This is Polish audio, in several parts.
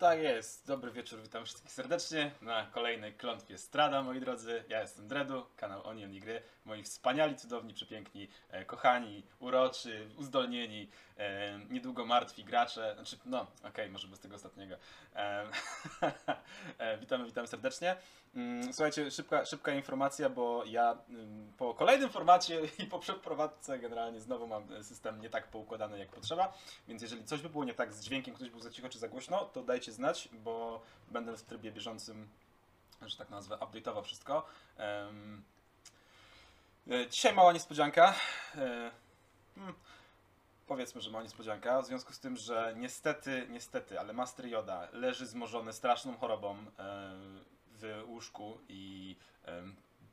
Tak jest. Dobry wieczór, witam wszystkich serdecznie na kolejnej klątwie Strada, moi drodzy. Ja jestem Dredu, kanał Onion i Gry. Moi wspaniali, cudowni, przepiękni, e, kochani, uroczy, uzdolnieni, e, niedługo martwi gracze. Znaczy, no, okej, może bez tego ostatniego. E, e, witamy, witam serdecznie. Mm, Słuchajcie, szybka, szybka informacja, bo ja mm, po kolejnym formacie i po przeprowadzce generalnie znowu mam system nie tak poukładany jak potrzeba, więc jeżeli coś by było nie tak z dźwiękiem, ktoś był za cicho czy za głośno, to dajcie znać, bo będę w trybie bieżącym, że tak nazwę, update'ował wszystko. E, Dzisiaj mała niespodzianka. E, hmm, Powiedzmy, że mała niespodzianka, w związku z tym, że niestety, niestety, ale Master Yoda leży zmorzony straszną chorobą e, w łóżku i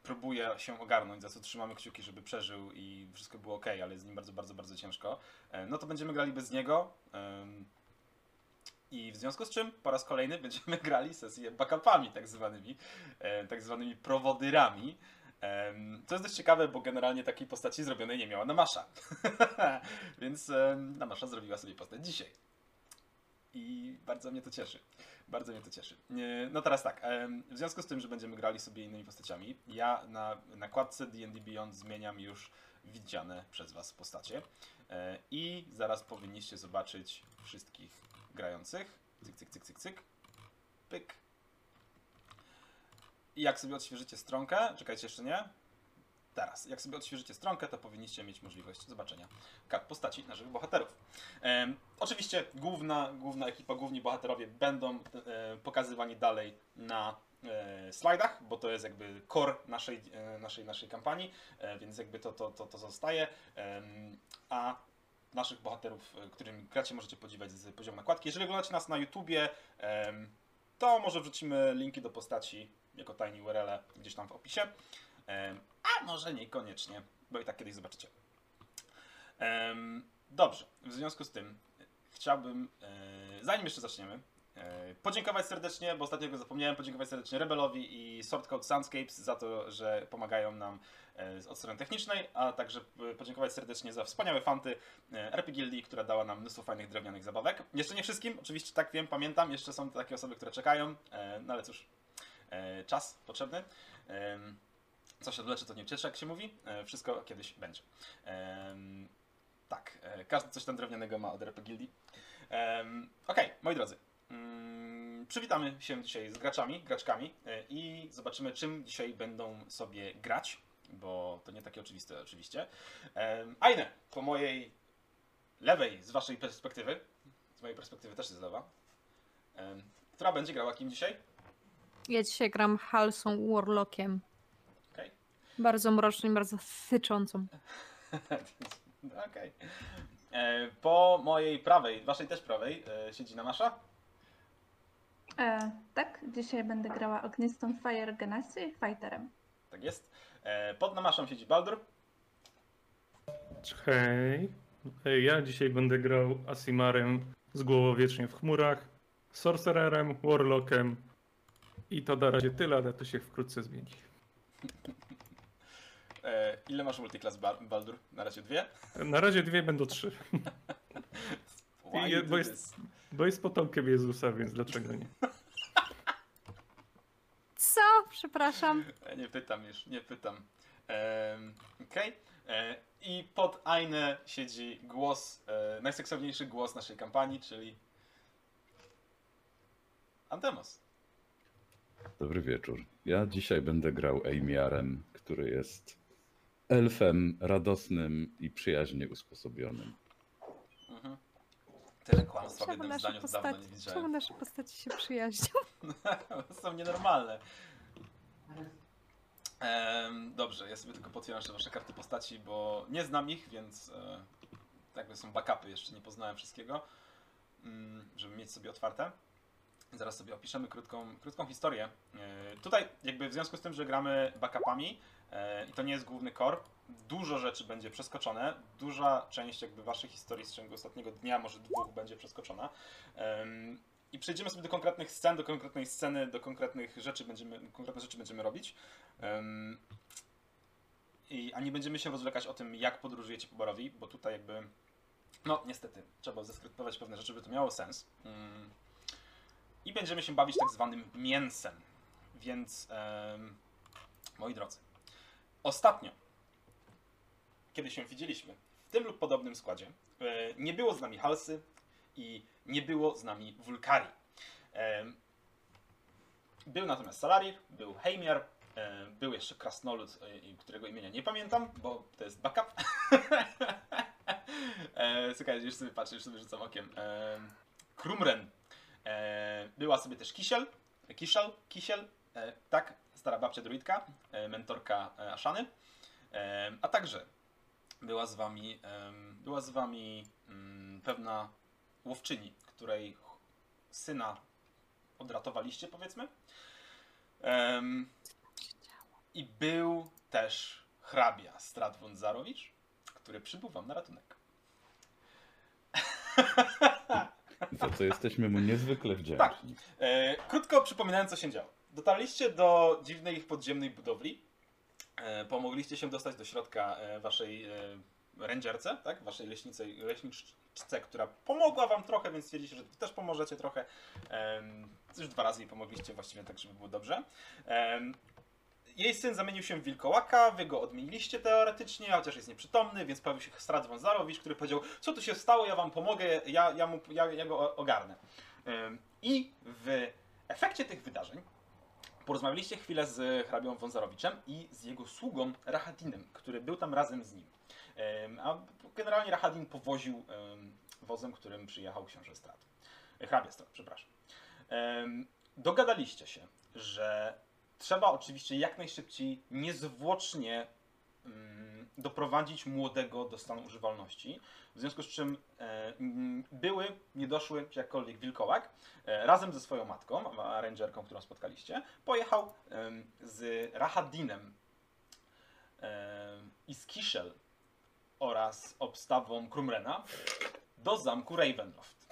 próbuje się ogarnąć, za co trzymamy kciuki, żeby przeżył i wszystko było ok, ale jest z nim bardzo, bardzo, bardzo ciężko. No to będziemy grali bez niego. I w związku z czym po raz kolejny będziemy grali sesję backupami, tak zwanymi, e, tak zwanymi prowodyrami. Co jest dość ciekawe, bo generalnie takiej postaci zrobionej nie miała Namasza. Więc Namasza zrobiła sobie postać dzisiaj. I bardzo mnie to cieszy. Bardzo mnie to cieszy. No teraz tak, w związku z tym, że będziemy grali sobie innymi postaciami, ja na nakładce D&D Beyond zmieniam już widziane przez Was postacie. E, I zaraz powinniście zobaczyć wszystkich grających. Cyk, cyk, cyk, cyk, cyk. Pyk. I jak sobie odświeżycie stronkę, czekajcie jeszcze nie. Teraz, jak sobie odświeżycie stronkę, to powinniście mieć możliwość zobaczenia kart postaci naszych bohaterów. Em, oczywiście główna, główna ekipa, główni bohaterowie będą e, pokazywani dalej na e, slajdach, bo to jest jakby core naszej, e, naszej, naszej kampanii, e, więc jakby to, to, to, to zostaje. A naszych bohaterów, e, którymi gracie, możecie podziwiać z poziomu nakładki. Jeżeli oglądacie nas na YouTubie, to może wrzucimy linki do postaci jako tiny URL gdzieś tam w opisie. A może niekoniecznie, bo i tak kiedyś zobaczycie. Dobrze, w związku z tym chciałbym, e, zanim jeszcze zaczniemy, e, podziękować serdecznie, bo ostatnio go zapomniałem, podziękować serdecznie Rebelowi i Swordcode Soundscapes za to, że pomagają nam e, od strony technicznej, a także e, podziękować serdecznie za wspaniałe fanty e, RP Guildii, która dała nam mnóstwo fajnych drewnianych zabawek. Jeszcze nie wszystkim, oczywiście tak wiem, pamiętam, jeszcze są takie osoby, które czekają, e, no ale cóż, e, czas potrzebny. Co się odleczy, to nie ucieczy, jak się mówi. E, Wszystko kiedyś będzie. Tak, e, każdy coś tam drewnianego ma od RP Guildii. Em, Okej, moi drodzy. Mm, Przywitamy się dzisiaj z graczami, graczkami e, i zobaczymy, czym dzisiaj będą sobie grać, bo to nie takie oczywiste oczywiście. Em, Aine, po mojej lewej, z waszej perspektywy, z mojej perspektywy też jest lewa, em, która będzie grała kim dzisiaj? Ja dzisiaj gram Halsą Warlockiem. Okej. Bardzo mroczną i bardzo syczącą. Okej. E, Po mojej prawej, waszej też prawej, e, siedzi Namasza. E, tak, dzisiaj będę grała ognistą Fire Genasi Fighterem. Tak jest. E, Pod Namaszą siedzi Baldur. Hej. Hej, Ja dzisiaj będę grał Asimarem z głową wiecznie w chmurach, Sorcererem, Warlockiem i to na razie tyle, ale to się wkrótce zmieni. E, Ile masz multiklas Ba- Baldur? Na razie dwie. Na razie dwie będą trzy, I- bo jest-? Bo jest potomkiem Jezusa, więc dlaczego nie? Co? Przepraszam. E, Nie pytam już, nie pytam. Em, Okej. E, I pod Aine siedzi głos, e, najseksowniejszy głos naszej kampanii, czyli Antemos. Dobry wieczór. Ja dzisiaj będę grał Eimiarem, który jest elfem radosnym i przyjaźnie usposobionym. Tyle kłamstwa w jednym zdaniu to dawno nie widziałem. czemu nasze postaci się przyjaźnią? są nienormalne. Em, dobrze, ja sobie tylko potwieram jeszcze wasze karty postaci, bo nie znam ich, więc e, jakby są backupy, jeszcze nie poznałem wszystkiego, mm, żeby mieć sobie otwarte. Zaraz sobie opiszemy krótką, krótką historię. E, tutaj jakby w związku z tym, że gramy backupami e, i to nie jest główny core, dużo rzeczy będzie przeskoczone, duża część jakby waszej historii z ciągu ostatniego dnia, może dwóch będzie przeskoczona. Em, i przejdziemy sobie do konkretnych scen, do konkretnej sceny, do konkretnych rzeczy będziemy, konkretne rzeczy będziemy robić. Ym, i, a nie będziemy się rozwlekać o tym, jak podróżujecie po Borowi, bo tutaj jakby, no niestety, trzeba zeskryptować pewne rzeczy, żeby to miało sens. Ym, I będziemy się bawić tak zwanym mięsem. Więc, moi drodzy, ostatnio, kiedy się widzieliśmy w tym lub podobnym składzie, e, nie było z nami Halsy i nie było z nami Wulkari. Em, Był natomiast Salarir, był Heimir, e, był jeszcze Krasnolud, e, którego imienia nie pamiętam, bo to jest backup. e, słuchajcie, już sobie patrzę, już sobie rzucam okiem. E, Krumren. E, była sobie też Kisiel, Kisiel, Kisiel, e, tak, stara babcia druidka, e, mentorka e, Ashany. E, a także była z wami, była z wami mm, pewna łowczyni, której syna odratowaliście, powiedzmy. I był też hrabia Stratwon Zarowicz, który przybył wam na ratunek. Za co jesteśmy mu niezwykle wdzięczni. E, krótko przypominając, co się działo. Dotarliście do dziwnej podziemnej budowli. E, pomogliście się dostać do środka e, waszej e, rangerce, tak? Waszej leśnicy, leśniczce, która pomogła wam trochę, więc stwierdziliście, że też pomożecie trochę. Już dwa razy jej pomogliście właściwie tak, żeby było dobrze. Jej syn zamienił się w wilkołaka, wy go odmieniliście teoretycznie, chociaż jest nieprzytomny, więc pojawił się Strad Wązarowicz, który powiedział, co tu się stało, ja wam pomogę, ja, ja, mu, ja, ja go ogarnę. I w efekcie tych wydarzeń porozmawialiście chwilę z hrabią Wązarowiczem i z jego sługą Rahadinem, który był tam razem z nim. A generalnie Rahadin powoził em, wozem, którym przyjechał książę Strat. Hrabia Strat, przepraszam. Dogadaliście się, że trzeba oczywiście jak najszybciej, niezwłocznie mm, doprowadzić młodego do stanu używalności. W związku z czym e, były, niedoszły, jakkolwiek wilkołak, e, razem ze swoją matką, rangerką, którą spotkaliście, pojechał em, z Rahadinem em, i z oraz obstawą Krumrena do zamku Ravenloft.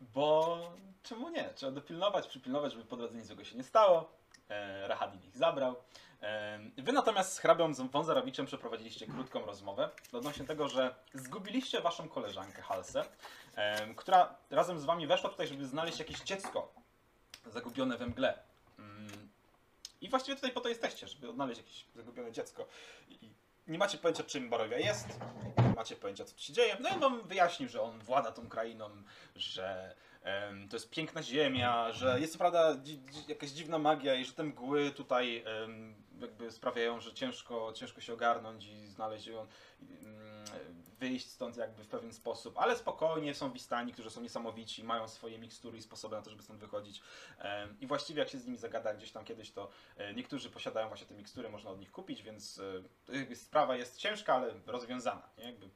Bo czemu nie? Trzeba dopilnować, przypilnować, żeby po drodze nic złego się nie stało. E, Rahadin ich zabrał. Wy natomiast z hrabią Wązarowiczem przeprowadziliście krótką rozmowę odnośnie tego, że zgubiliście waszą koleżankę Halsę, która razem z wami weszła tutaj, żeby znaleźć jakieś dziecko zagubione we mgle. Mm. I właściwie tutaj po to jesteście, żeby odnaleźć jakieś zagubione dziecko. I nie macie pojęcia, czym Barovia jest, nie macie pojęcia, co tu się dzieje. No i wam wyjaśnił, że on włada tą krainą, że em, to jest piękna ziemia, że jest co prawda dzi jakaś dziwna magia i że te mgły tutaj em, jakby sprawiają, że ciężko, ciężko się ogarnąć i znaleźć ją, mm, wyjść stąd jakby w pewien sposób, ale spokojnie są wistani, którzy są niesamowici, mają swoje mikstury i sposoby na to, żeby stąd wychodzić. I właściwie jak się z nimi zagada gdzieś tam kiedyś, to e, niektórzy posiadają właśnie te mikstury, można od nich kupić, więc e, sprawa jest ciężka, ale rozwiązana. Nie? Jakby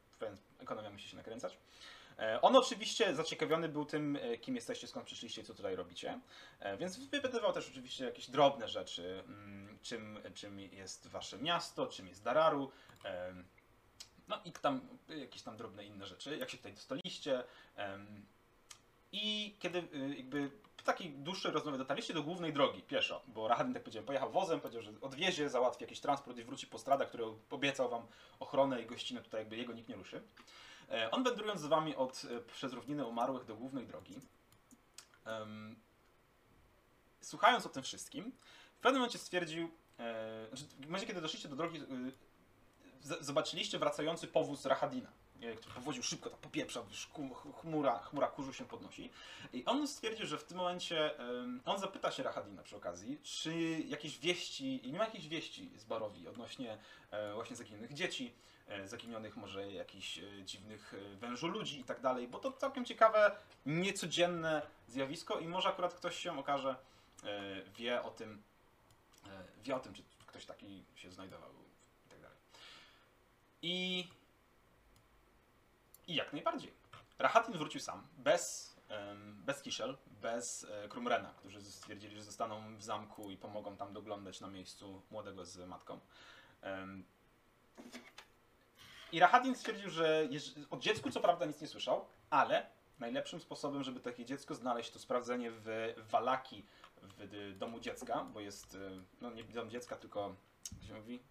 ekonomia musi się nakręcać. E, On oczywiście zaciekawiony był tym, e, kim jesteście, skąd przyszliście, co tutaj robicie, E, więc wypytywał też oczywiście jakieś drobne rzeczy, mm, czym, czym jest wasze miasto, czym jest Dararu, no i tam jakieś tam drobne inne rzeczy, jak się tutaj dostaliście. I kiedy jakby w takiej dłuższej rozmowie dotarliście do głównej drogi pieszo, bo Rahadin, tak powiedziałem, pojechał wozem, powiedział, że odwiezie, załatwi jakiś transport i wróci po stradach, który obiecał wam ochronę i gościnę, tutaj jakby jego nikt nie ruszy. E, On wędrując z wami od, e, przez równinę umarłych do głównej drogi, em, słuchając o tym wszystkim, w pewnym momencie stwierdził, e, znaczy w momencie, kiedy doszliście do drogi, z- zobaczyliście wracający powóz Rahadina, e, który powoził szybko, tak popieprza, chmura, chmura kurzu się podnosi. I on stwierdził, że w tym momencie, on zapyta się Rahadina przy okazji, czy jakieś wieści, nie ma jakichś wieści z Barowi odnośnie e, właśnie zaginionych dzieci, e, zaginionych może jakichś e, dziwnych e, wężu ludzi i tak dalej, bo to całkiem ciekawe, niecodzienne zjawisko i może akurat ktoś się okaże, e, wie o tym, e, wie o tym, czy ktoś taki się znajdował i tak dalej. I, i jak najbardziej. Rahatin wrócił sam, bez, bez Kiszel, bez e, Krumrena, którzy stwierdzili, że zostaną w zamku i pomogą tam doglądać na miejscu młodego z matką. I Rahatin stwierdził, że o dziecku co prawda nic nie słyszał, ale najlepszym sposobem, żeby takie dziecko znaleźć, to sprawdzenie w Walaki, w domu dziecka, bo jest, y, no nie dom dziecka, tylko, jak się mówi?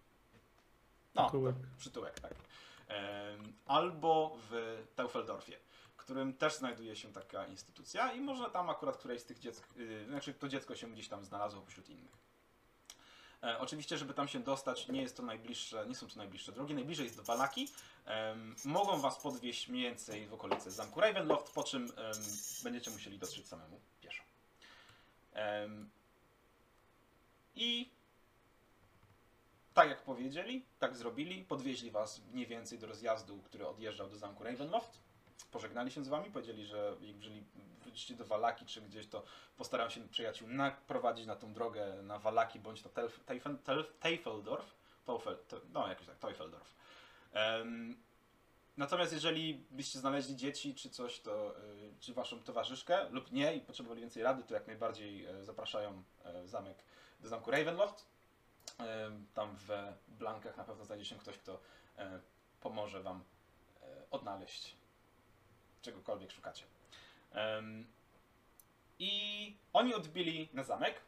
No, Przytułek. przytułek, tak. Albo w Teufeldorfie, którym też znajduje się taka instytucja i może tam akurat któreś z tych dziecka, znaczy to dziecko się gdzieś tam znalazło pośród innych. E, oczywiście, żeby tam się dostać, nie jest to najbliższe, nie są to najbliższe drogi. Najbliżej jest do Valaki. Em, mogą was podwieźć mniej więcej w okolicy zamku Ravenloft, po czym będziecie musieli dotrzeć samemu pieszo. I tak jak powiedzieli, tak zrobili. Podwieźli was mniej więcej do rozjazdu, który odjeżdżał do zamku Ravenloft. Pożegnali się z wami, powiedzieli, że jeżeli wrócicie do Walaki czy gdzieś, to postaram się przyjaciół naprowadzić na tą drogę na Walaki bądź na Teufeldorf. Teufel, te, no jakoś tak, Teufeldorf. Em, natomiast jeżeli byście znaleźli dzieci czy coś, to y, czy waszą towarzyszkę lub nie i potrzebowali więcej rady, to jak najbardziej e, zapraszają w zamek do zamku Ravenloft. Tam w blankach na pewno znajdzie się ktoś, kto e, pomoże wam odnaleźć czegokolwiek szukacie. I oni odbili na zamek,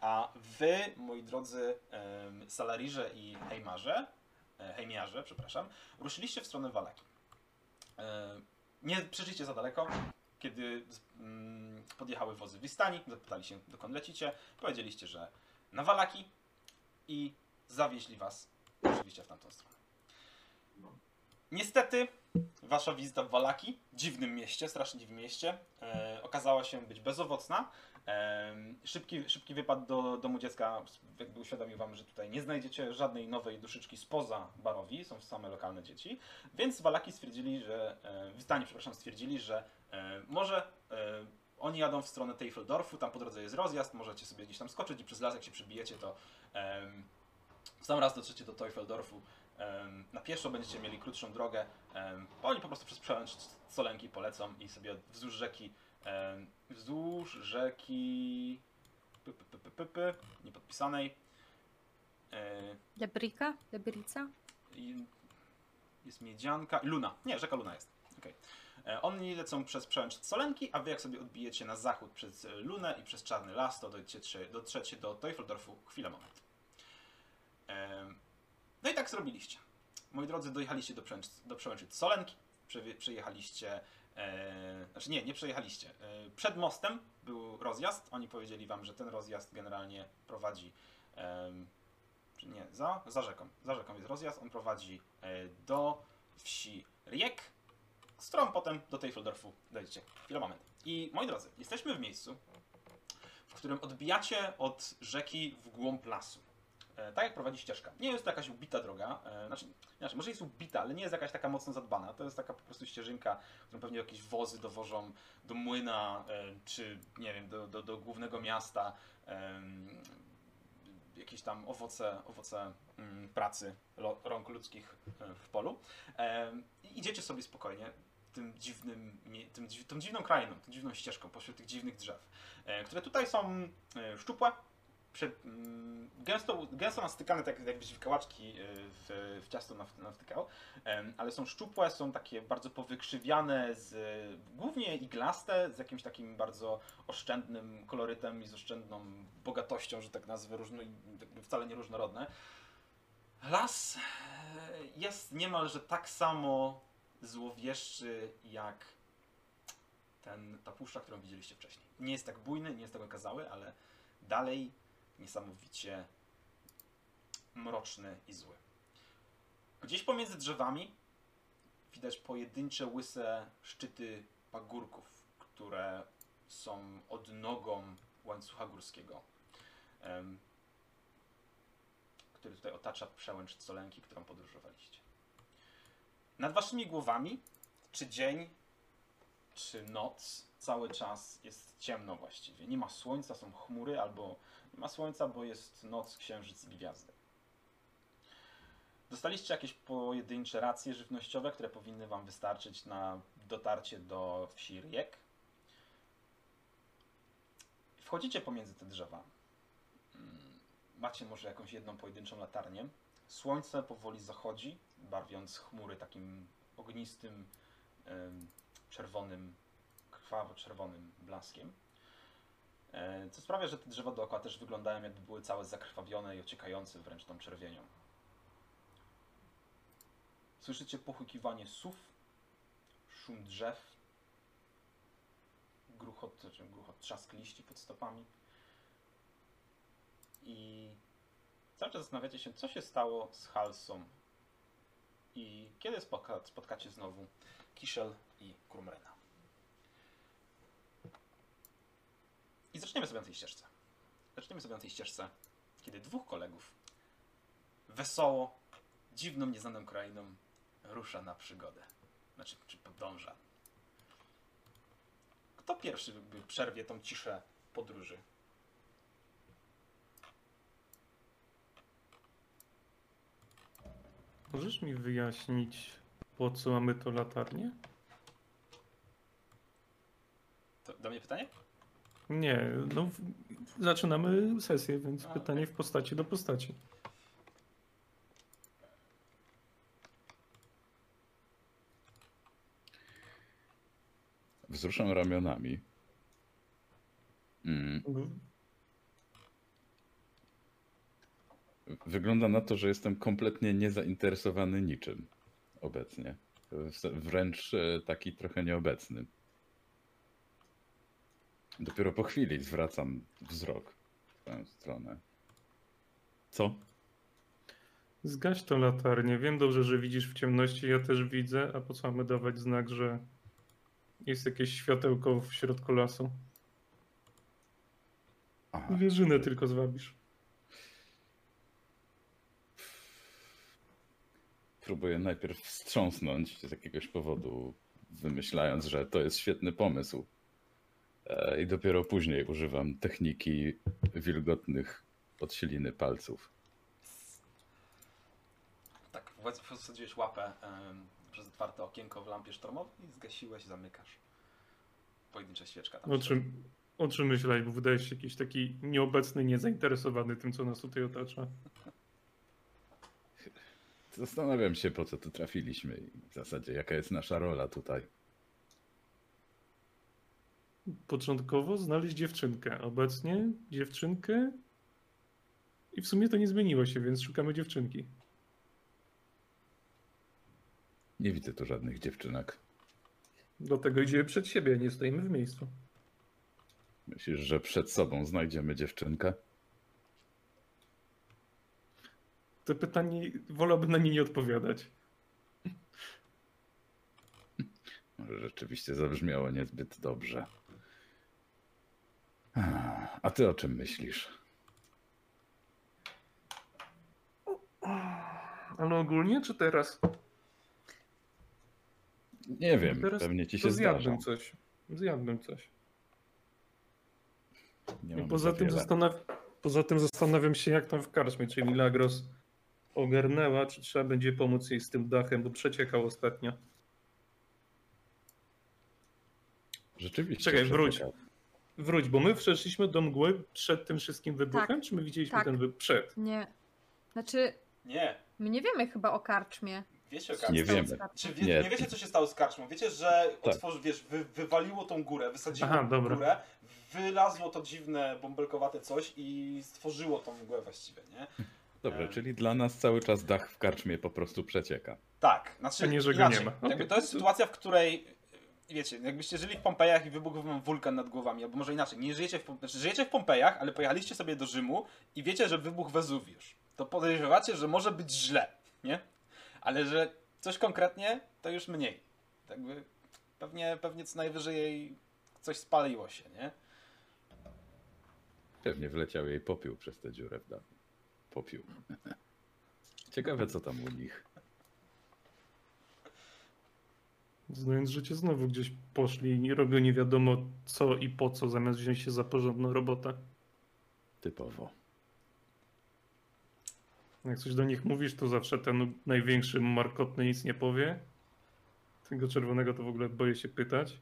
a wy, moi drodzy em, salarirze i hejmarze, e, hejmiarze, przepraszam, ruszyliście w stronę Walaki. Nie przyszliście za daleko. Kiedy mm, podjechały wozy Wistani, zapytali się, dokąd lecicie, powiedzieliście, że na Walaki i zawieźli was oczywiście w tamtą stronę. Niestety, wasza wizyta w Walaki, dziwnym mieście, strasznie dziwnym mieście, e, okazała się być bezowocna. E, szybki, szybki wypad do domu dziecka jakby uświadomił wam, że tutaj nie znajdziecie żadnej nowej duszyczki spoza barowi, są same lokalne dzieci, więc Walaki stwierdzili, że, e, Wistani, przepraszam, stwierdzili, że e, może e, oni jadą w stronę Teufeldorfu, tam po drodze jest rozjazd, możecie sobie gdzieś tam skoczyć i przez las jak się przybijecie, to w sam raz dotrzecie do Teufeldorfu em, na pieszo, będziecie mieli krótszą drogę. Oni po prostu przez przełęcz Solenki polecą i sobie wzdłuż rzeki, wzdłuż rzeki py, py, py, py, py, niepodpisanej. Debrika? Debrica? i- jest Miedzianka. Luna. Nie, rzeka Luna jest. Okay. Oni lecą przez przełęcz Solenki, a wy jak sobie odbijecie na zachód przez e, Lunę i przez Czarny Las, to dotrzecie, dotrzecie do Teufeldorfu chwilę moment. No i tak zrobiliście. Moi drodzy, dojechaliście do, przełęcz, do Solenki, przejechaliście, e, znaczy nie, nie przejechaliście. E, przed mostem był rozjazd. Oni powiedzieli wam, że ten rozjazd generalnie prowadzi em, czy nie, za, za rzeką. Za rzeką jest rozjazd, on prowadzi e, do wsi Riek, z którą potem do Teufeldorfu dojdziecie. Chwilę, moment. I moi drodzy, jesteśmy w miejscu, w którym odbijacie od rzeki w głąb lasu. E, tak jak prowadzi ścieżka. Nie jest to jakaś ubita droga, e, znaczy, znaczy, może jest ubita, ale nie jest jakaś taka mocno zadbana. To jest taka po prostu ścieżynka, którą pewnie jakieś wozy dowożą do młyna, e, czy nie wiem, do, do, do głównego miasta. jakieś tam owoce, owoce mm, pracy rąk ludzkich w polu. I idziecie sobie spokojnie tym dziwnym, tym, tą dziwną krainą, tą dziwną ścieżką pośród tych dziwnych drzew, które tutaj są szczupłe, mm, gęsto, gęsto nastykane, tak jakbyś wikałaczki e, w, w ciasto naw- nawtykał, ale są szczupłe, są takie bardzo powykrzywiane, z, głównie iglaste, z jakimś takim bardzo oszczędnym kolorytem i z oszczędną bogatością, że tak nazwę, różno, wcale nie różnorodne. Las e, jest niemalże tak samo złowieszczy jak ten, ta puszcza, którą widzieliście wcześniej. Nie jest tak bujny, nie jest tak okazały, ale dalej niesamowicie mroczny i zły. Gdzieś pomiędzy drzewami widać pojedyncze łyse szczyty pagórków, które są odnogą łańcucha górskiego, który tutaj otacza przełęcz Colenki, którą podróżowaliście. Nad waszymi głowami, czy dzień, czy noc, cały czas jest ciemno właściwie. Nie ma słońca, są chmury, albo ma słońca, bo jest noc, księżyc i gwiazdy. Dostaliście jakieś pojedyncze racje żywnościowe, które powinny wam wystarczyć na dotarcie do wsi Riek. Wchodzicie pomiędzy te drzewa. Mm, Macie może jakąś jedną pojedynczą latarnię. Słońce powoli zachodzi, barwiąc chmury takim ognistym, czerwonym, krwawo-czerwonym blaskiem. E, Co sprawia, że te drzewa dookoła też wyglądają jakby były całe zakrwawione i ociekające wręcz tą czerwienią. Słyszycie pochukiwanie sów, szum drzew gruchot, czy gruchot trzask liści pod stopami. I cały czas zastanawiacie się, co się stało z Halsą i kiedy spotka, spotkacie znowu Kiszel i Kurmrena. I zaczniemy sobie na tej ścieżce. Zaczniemy sobie na tej ścieżce, kiedy dwóch kolegów wesoło, dziwną, nieznaną krainą rusza na przygodę. Znaczy, czy podąża. Kto pierwszy przerwie tą ciszę podróży? Możesz mi wyjaśnić, po co mamy to latarnię? To do mnie pytanie? Nie, no zaczynamy sesję, więc A, pytanie w postaci do postaci. Wzruszam ramionami. Mm. Wygląda na to, że jestem kompletnie niezainteresowany niczym obecnie. Wręcz e, taki trochę nieobecny. Dopiero po chwili zwracam wzrok w tę stronę. Co? Zgaś to latarnię. Wiem dobrze, że widzisz w ciemności, ja też widzę, a po co mamy dawać znak, że jest jakieś światełko w środku lasu? Aha. Wieżynę tylko zwabisz. Próbuję najpierw wstrząsnąć z jakiegoś powodu, wymyślając, że to jest świetny pomysł. E, I dopiero później używam techniki wilgotnych podsiliny palców. Tak, właśnie wsadziłeś łapę przez otwarte okienko w lampie sztormowej i zgasiłeś, zamykasz. Pojedyncza świeczka tam. O czym, o czym myślałeś, bo wydajesz się jakiś taki nieobecny, niezainteresowany tym, co nas tutaj otacza. Zastanawiam się, po co tu trafiliśmy i w zasadzie jaka jest nasza rola tutaj. Początkowo znaleźć dziewczynkę, obecnie dziewczynkę i w sumie to nie zmieniło się, więc szukamy dziewczynki. Nie widzę tu żadnych dziewczynek. Dlatego idziemy przed siebie, nie stoimy w miejscu. Myślisz, że przed sobą znajdziemy dziewczynkę? To pytanie, wolałbym na nie nie odpowiadać. Może rzeczywiście zabrzmiało niezbyt dobrze. A ty o czym myślisz? Ale ogólnie, czy teraz? Nie wiem, teraz pewnie ci się zdarza. zjadłbym coś. Zjadłbym coś. Nie I poza za tym, zastanaw... poza tym zastanawiam się, jak tam w karczmie, czy Milagros ogarnęła, czy trzeba będzie pomóc jej z tym dachem, bo przeciekał ostatnio. Rzeczywiście. Czekaj, wróć. Wróć, bo my przeszliśmy do mgły przed tym wszystkim wybuchem, Tak. czy my widzieliśmy Tak. ten wybuch przed? Nie. Znaczy, Nie, my nie wiemy chyba o karczmie. wiecie o Nie karczmie. wiemy. Czy wie, Nie. nie. wiecie, co się stało z karczmą? Wiecie, że Tak. otworzy, wiesz, wy, wywaliło tą górę, wysadziło Aha, dobra. górę, wylazło to dziwne, bąbelkowate coś i stworzyło tą mgłę właściwie, nie? Dobrze, Em. czyli dla nas cały czas dach w karczmie po prostu przecieka. Tak, znaczy A nie, że go inaczej. nie ma. Okej. to jest sytuacja, w której wiecie, jakbyście żyli w Pompejach i wybuchł wam wulkan nad głowami, albo może inaczej, nie żyjecie w, znaczy, żyjecie w Pompejach, ale pojechaliście sobie do Rzymu i wiecie, że wybuchł Wezuwiusz. To podejrzewacie, że może być źle, nie? Ale że coś konkretnie, to już mniej. Tak by pewnie, pewnie co najwyżej jej coś spaliło się, nie? Pewnie wleciał jej popiół przez tę dziurę w dachu. Popiół. Ciekawe, co tam u nich. Znając życie, znowu gdzieś poszli i robią nie wiadomo co i po co, zamiast wziąć się za porządną robotę. Typowo. Jak coś do nich mówisz, to zawsze ten największy markotny nic nie powie. Tego czerwonego to w ogóle boję się pytać.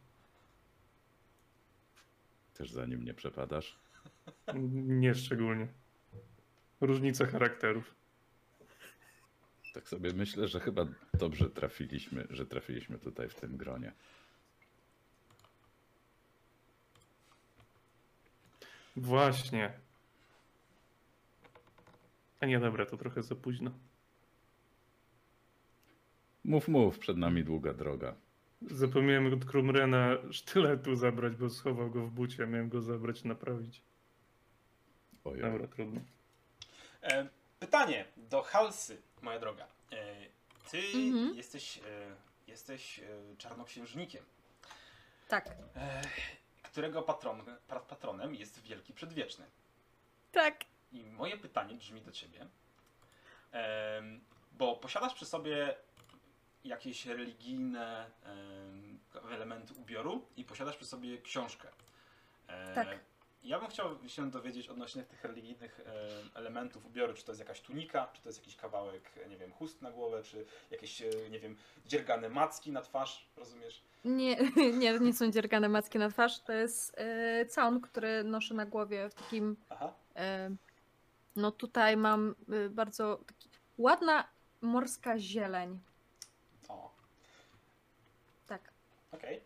Też za nim nie przepadasz. Nie szczególnie. Różnica charakterów. Tak sobie myślę, że chyba dobrze trafiliśmy, że trafiliśmy tutaj w tym gronie. Właśnie. A nie, dobra, to trochę za późno. Mów, mów, przed nami długa droga. Zapomniałem od Krumrena sztyletu zabrać, bo schował go w bucie. Miałem go zabrać, naprawić. Ojej. Dobra, trudno. E, pytanie do Halsy, moja droga. E, ty Mhm. jesteś, e, jesteś e, czarnoksiężnikiem, Tak. którego patron, pa- patronem jest Wielki Przedwieczny. Tak. I moje pytanie brzmi do ciebie, bo posiadasz przy sobie jakieś religijne em, elementy ubioru i posiadasz przy sobie książkę. Tak. Ja bym chciał się dowiedzieć odnośnie tych religijnych em, elementów ubioru, czy to jest jakaś tunika, czy to jest jakiś kawałek, nie wiem, chust na głowę, czy jakieś, e, nie wiem, dziergane macki na twarz, rozumiesz? Nie, nie, nie są dziergane macki na twarz. To jest e, całun, który noszę na głowie w takim. Aha, E, no tutaj mam e, bardzo taki, ładna morska zieleń. o, Tak. okej.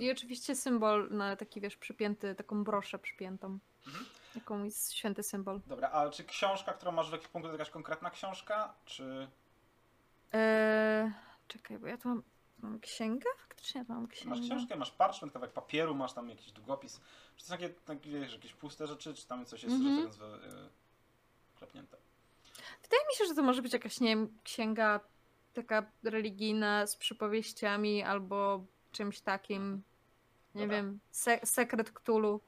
I oczywiście symbol na taki, wiesz, przypięty, taką broszę przypiętą. Mhm. Jaką jest święty symbol. Dobra, a czy książka, którą masz w jakiś punkt, to jakaś konkretna książka, czy... E, czekaj, bo ja tu mam, mam księgę? Faktycznie mam księgę. Masz książkę, masz parchment, kawałek papieru, masz tam jakiś długopis. Czy to są takie, takie wiesz, jakieś puste rzeczy, czy tam coś jest, Mhm. że yy, klepnięte? Wydaje mi się, że to może być jakaś, nie wiem, księga taka religijna z przypowieściami albo czymś takim. Nie Dobra. wiem, se sekret Cthulhu.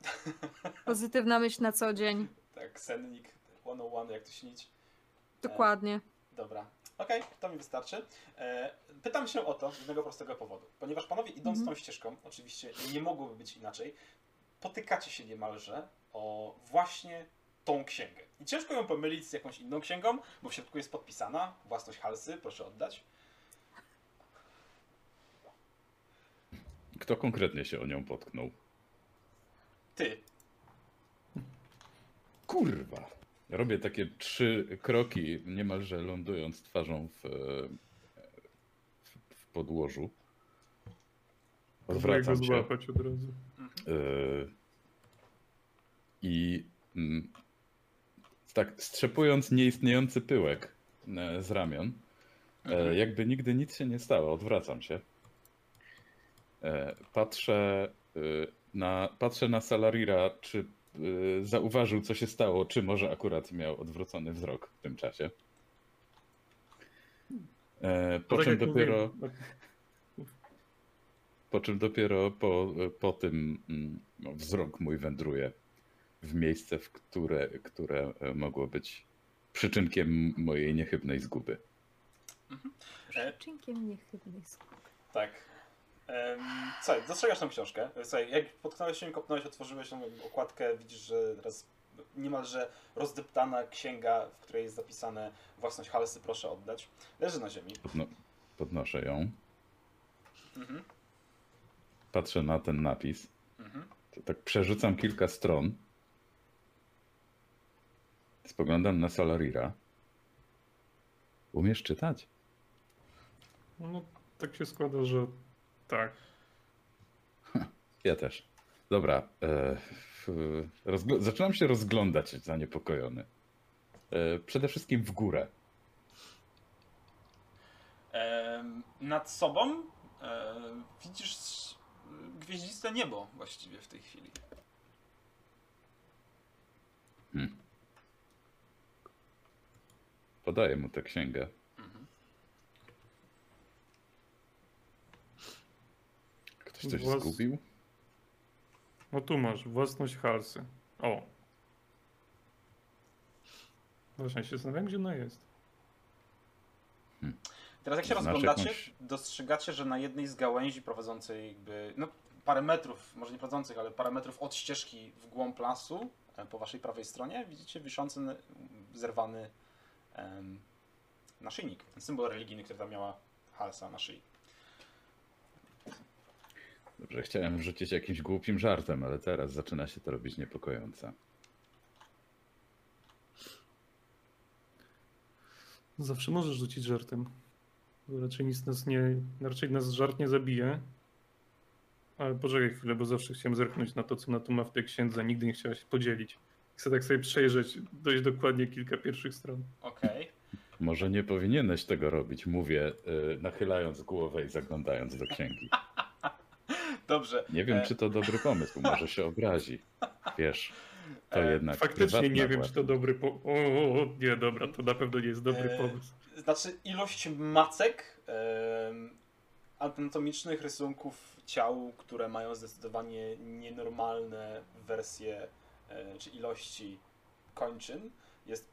Pozytywna myśl na co dzień. Tak, sennik 101, jak to śnić. Dokładnie. Dobra, okej, to mi wystarczy. E, pytam się o to z jednego prostego powodu. Ponieważ panowie idąc Mhm. tą ścieżką, oczywiście nie mogłoby być inaczej, potykacie się niemalże o właśnie tą księgę. I ciężko ją pomylić z jakąś inną księgą, bo w środku jest podpisana własność Halsy, proszę oddać. Kto konkretnie się o nią potknął? Ty, Kurwa! Robię takie trzy kroki, niemalże lądując twarzą w, e, w, w podłożu. Odwracam się. złapać od razu. e, I mm, tak strzepując nieistniejący pyłek e, z ramion, e, jakby nigdy nic się nie stało, odwracam się. E, Patrzę e, na, patrzę na Salarira, czy e, zauważył, co się stało, czy może akurat miał odwrócony wzrok w tym czasie. E, Po tak czym dopiero. mówiłem, Po czym dopiero po, po tym no, wzrok mój wędruje w miejsce, w które, które e, mogło być przyczynkiem mojej niechybnej zguby. e, Czynkiem niechybnej skóry. Tak. Słuchaj, dostrzegasz tą książkę. Słuchaj, jak potknąłeś się, kopnąłeś, otworzyłeś tą okładkę, widzisz, że teraz niemalże rozdeptana księga, w której jest zapisane własność Halsy, proszę oddać. Leży na ziemi. Podno- podnoszę ją, Mhm. patrzę na ten napis, Mhm. tak przerzucam kilka stron, spoglądam na Salarira. Umiesz czytać? No, tak się składa, że tak. Ja też. Dobra. E, rozgl- zaczynam się rozglądać zaniepokojony. E, przede wszystkim w górę. Nad sobą em, widzisz gwieździste niebo właściwie w tej chwili. Podaję mu tę księgę. Ktoś coś Włas- zgubił? No tu masz, własność Halsy. O. Właśnie się zastanawiam, gdzie ona jest. Teraz jak się Znasz rozglądacie, jakąś- dostrzegacie, że na jednej z gałęzi prowadzącej jakby, no parę metrów, może nie prowadzących, ale parę metrów od ścieżki w głąb lasu, e, po waszej prawej stronie, widzicie wiszący, zerwany em, naszyjnik. Ten symbol religijny, który tam miała Halsa na szyi. Dobrze, chciałem rzucić jakimś głupim żartem, ale teraz zaczyna się to robić niepokojące. Zawsze możesz rzucić żartem. Raczej nic nas nie. Raczej nas żart nie zabije. Ale poczekaj chwilę, bo zawsze chciałem zerknąć na to, co na to ma w tej księdze. Nigdy nie chciała się podzielić. Chcę tak sobie przejrzeć dość dokładnie kilka pierwszych stron. Okej. Może nie powinieneś tego robić, mówię, y, nachylając głowę i zaglądając do księgi. Dobrze. Nie wiem, E, czy to dobry pomysł, może się obrazi. Wiesz, to E, jednak. Faktycznie nie wiem, czy to dobry po... O, o, o, nie, dobra, to na pewno nie jest dobry E, pomysł. Znaczy ilość macek anatomicznych rysunków ciał, które mają zdecydowanie nienormalne wersje czy ilości kończyn jest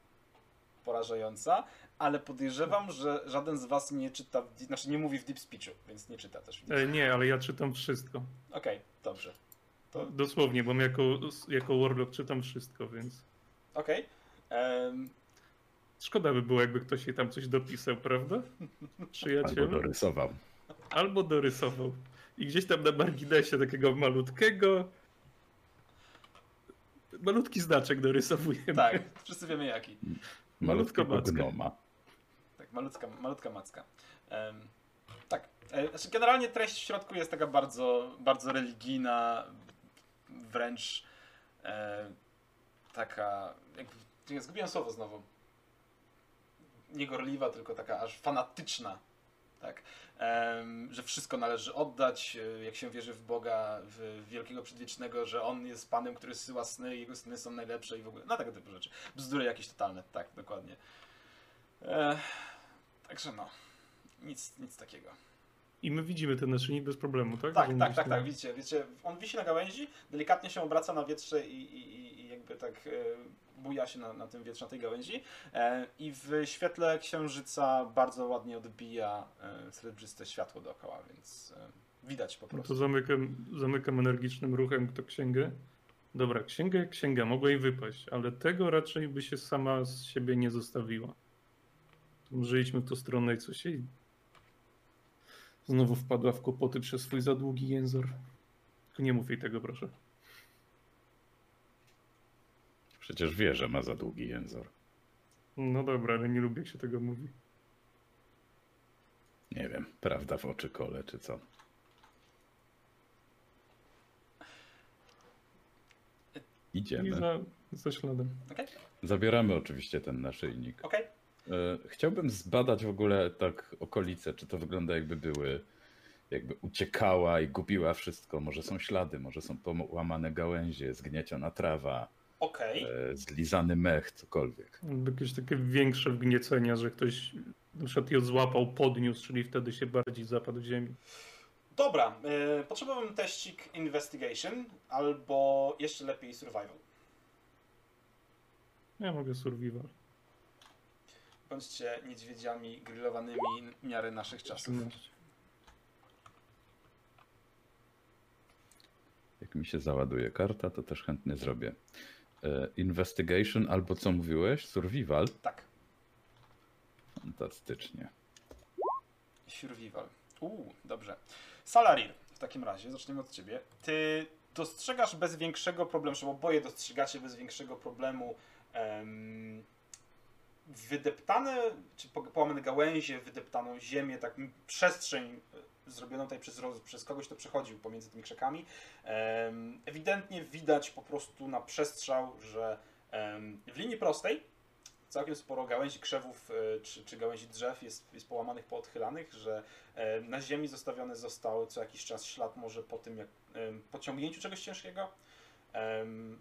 porażająca, ale podejrzewam, że żaden z was nie czyta, w, znaczy nie mówi w deep speechu, więc nie czyta też E, nie, ale ja czytam wszystko. Okej, dobrze. To Dosłownie, bo jako, jako Warlock czytam wszystko, więc okej. Em, szkoda by było, jakby ktoś jej tam coś dopisał, prawda? Albo Przyjaciel? dorysował. Albo dorysował. I gdzieś tam na marginesie takiego malutkiego. Malutki znaczek dorysowujemy. tak, wszyscy wiemy jaki. Macka. gnoma. Tak, malutka, malutka macka. Em, tak. E, Znaczy generalnie treść w środku jest taka bardzo, bardzo religijna, wręcz e, taka. Jak, ja zgubiłem słowo znowu. Nie gorliwa, tylko taka aż fanatyczna. Tak. Że wszystko należy oddać, e, jak się wierzy w Boga, w wielkiego przedwiecznego, że On jest Panem, który syła sny i Jego sny są najlepsze i w ogóle. No tego typu rzeczy. Bzdury jakieś totalne, tak, dokładnie. E, także no, nic, nic takiego. I my widzimy ten naszyjnik bez problemu, tak? Tak, Że tak, tak, tak, widzicie, widzicie, on wisi na gałęzi, delikatnie się obraca na wietrze i, i, i- jakby tak e, buja się na, na tym wietrze, na tej gałęzi e, i w świetle księżyca bardzo ładnie odbija e, srebrzyste światło dookoła, więc widać po No prostu. to zamykam, zamykam energicznym ruchem to księgę. Dobra, księga jak księga, mogła jej wypaść, ale tego raczej by się sama z siebie nie zostawiła. Może idźmy w tą stronę i coś jej znowu wpadła w kłopoty przez swój za długi język. Tylko nie mów jej tego, proszę. Przecież wie, że ma za długi język. No dobra, ale nie lubię jak się tego mówi. Nie wiem, prawda w oczy kole, czy co? I Idziemy. za, za śladem. Okej, Zabieramy oczywiście ten naszyjnik. okej. E, Chciałbym zbadać w ogóle tak okolice, czy to wygląda jakby były, jakby uciekała i gubiła wszystko. Może są ślady, może są połamane gałęzie, zgnieciona trawa, Okej. e, zlizany mech, cokolwiek. Jakieś takie większe wgniecenia, że ktoś na przykład ją złapał, podniósł, czyli wtedy się bardziej zapadł w ziemi. Dobra, e, potrzebowałbym teścik Investigation albo jeszcze lepiej Survival. Ja mogę survival. Bądźcie niedźwiedziami grillowanymi w miarę naszych czasów. 18. Jak mi się załaduje karta, to też chętnie zrobię. E, Investigation albo co mówiłeś? Survival? Tak, Fantastycznie. survival. Uuu, dobrze. Salarir, w takim razie, zaczniemy od ciebie. Ty dostrzegasz bez większego problemu, czy oboje dostrzegacie bez większego problemu em, wydeptane, czy po- połamane gałęzie, wydeptaną ziemię, tak przestrzeń e, zrobioną tutaj przez, przez kogoś, kto przechodził pomiędzy tymi krzakami. Ewidentnie widać po prostu na przestrzał, że w linii prostej całkiem sporo gałęzi krzewów e, czy, czy gałęzi drzew jest, jest połamanych, poodchylanych, że e, na ziemi zostawiony został co jakiś czas ślad może po tym, jak em, po ciągnięciu czegoś ciężkiego,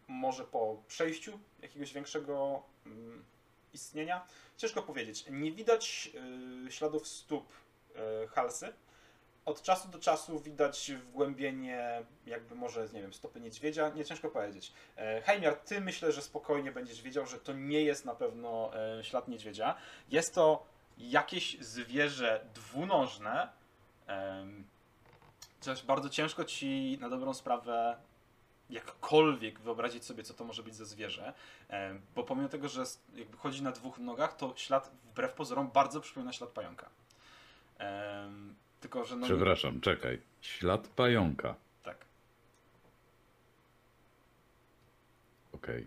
może po przejściu jakiegoś większego mm, istnienia. Ciężko powiedzieć. Nie widać y, śladów stóp y, halsy. Od czasu do czasu widać wgłębienie, jakby może, nie wiem, stopy niedźwiedzia. Nie ciężko powiedzieć. E, Heimiar, ty myślę, że spokojnie będziesz wiedział, że to nie jest na pewno e, ślad niedźwiedzia. Jest to jakieś zwierzę dwunożne. Chociaż bardzo ciężko ci na dobrą sprawę jakkolwiek wyobrazić sobie, co to może być za zwierzę. Em, Bo pomimo tego, że jakby chodzi na dwóch nogach, to ślad wbrew pozorom bardzo przypomina ślad pająka. Em, Tylko, że no. Przepraszam, czekaj. Ślad pająka. Tak. Okej.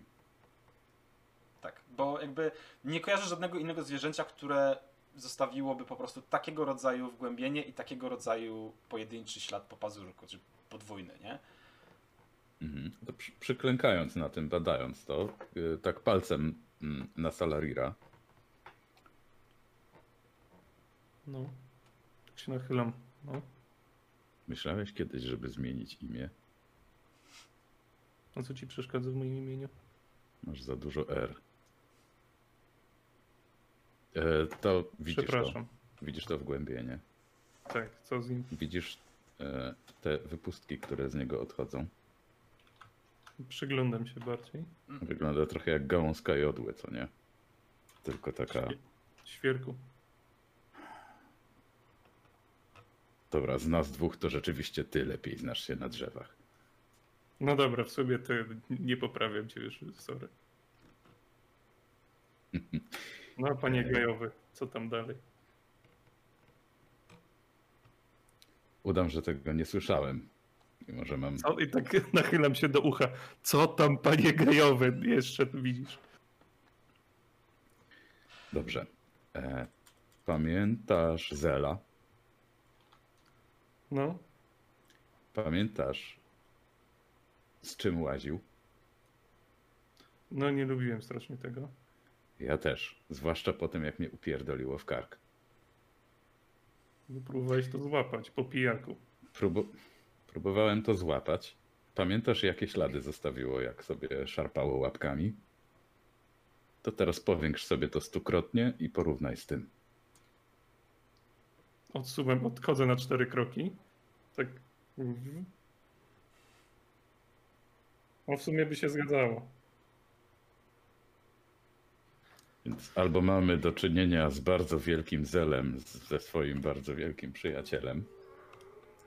Tak, bo jakby nie kojarzę żadnego innego zwierzęcia, które zostawiłoby po prostu takiego rodzaju wgłębienie i takiego rodzaju pojedynczy ślad po pazurku, czy podwójny, nie? Mhm. To przy, przyklękając na tym, badając to, y, tak palcem mm, na Salarira. No. Tak się nachylam. No. Myślałeś kiedyś, żeby zmienić imię? A co ci przeszkadza w moim imieniu? Masz za dużo R. E, to widzisz to. Przepraszam. Widzisz to wgłębienie. Tak, co z nim? Widzisz e, te wypustki, które z niego odchodzą. Przyglądam się bardziej. Wygląda trochę jak gałązka jodły, co nie? Tylko taka. Świe- Świerku. Dobra, z nas dwóch to rzeczywiście ty lepiej znasz się na drzewach. No dobra, w sobie to nie poprawiam cię już, sorry. No panie gajowy, co tam dalej? Udam, że tego nie słyszałem. Mimo, że mam. Co? I tak nachylam się do ucha. Co tam panie gajowy jeszcze tu widzisz? Dobrze. E, pamiętasz Zela? No, Pamiętasz z czym łaził? no nie lubiłem strasznie tego. Ja też. Zwłaszcza po tym, jak mnie upierdoliło w kark. Próbowałeś to złapać po pijaku. Próbu- próbowałem to złapać. Pamiętasz, jakie ślady zostawiło, jak sobie szarpało łapkami? To teraz powiększ sobie to stukrotnie i porównaj z tym. Odsuwam, odchodzę na cztery kroki. Tak. O, w sumie by się zgadzało. Więc albo mamy do czynienia z bardzo wielkim zelem, ze swoim bardzo wielkim przyjacielem,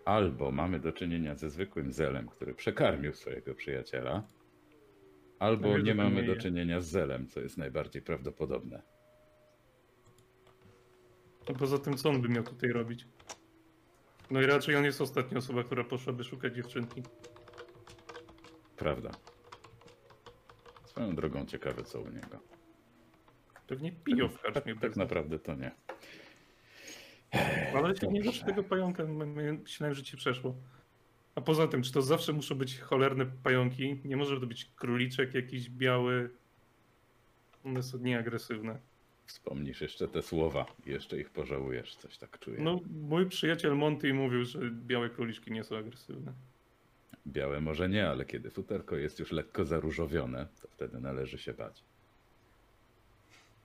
albo mamy do czynienia ze zwykłym zelem, który przekarmił swojego przyjaciela, albo No, nie mamy do czynienia z zelem, co jest najbardziej prawdopodobne. A poza tym, co on by miał tutaj robić? No i raczej on jest ostatnia osoba, która poszłaby szukać dziewczynki. Prawda. Swoją drogą ciekawe, co u niego. Pewnie piją w karczmie. Tak, tak naprawdę to nie. Ale się nie zawsze tego pająka, myślałem, że ci przeszło. A poza tym, czy to zawsze muszą być cholerne pająki? Nie może to być króliczek jakiś biały. One są nieagresywne. Wspomnisz jeszcze te słowa i jeszcze ich pożałujesz, coś tak czuję. No, mój przyjaciel Monty mówił, że białe króliczki nie są agresywne. Białe może nie, ale kiedy futerko jest już lekko zaróżowione, to wtedy należy się bać.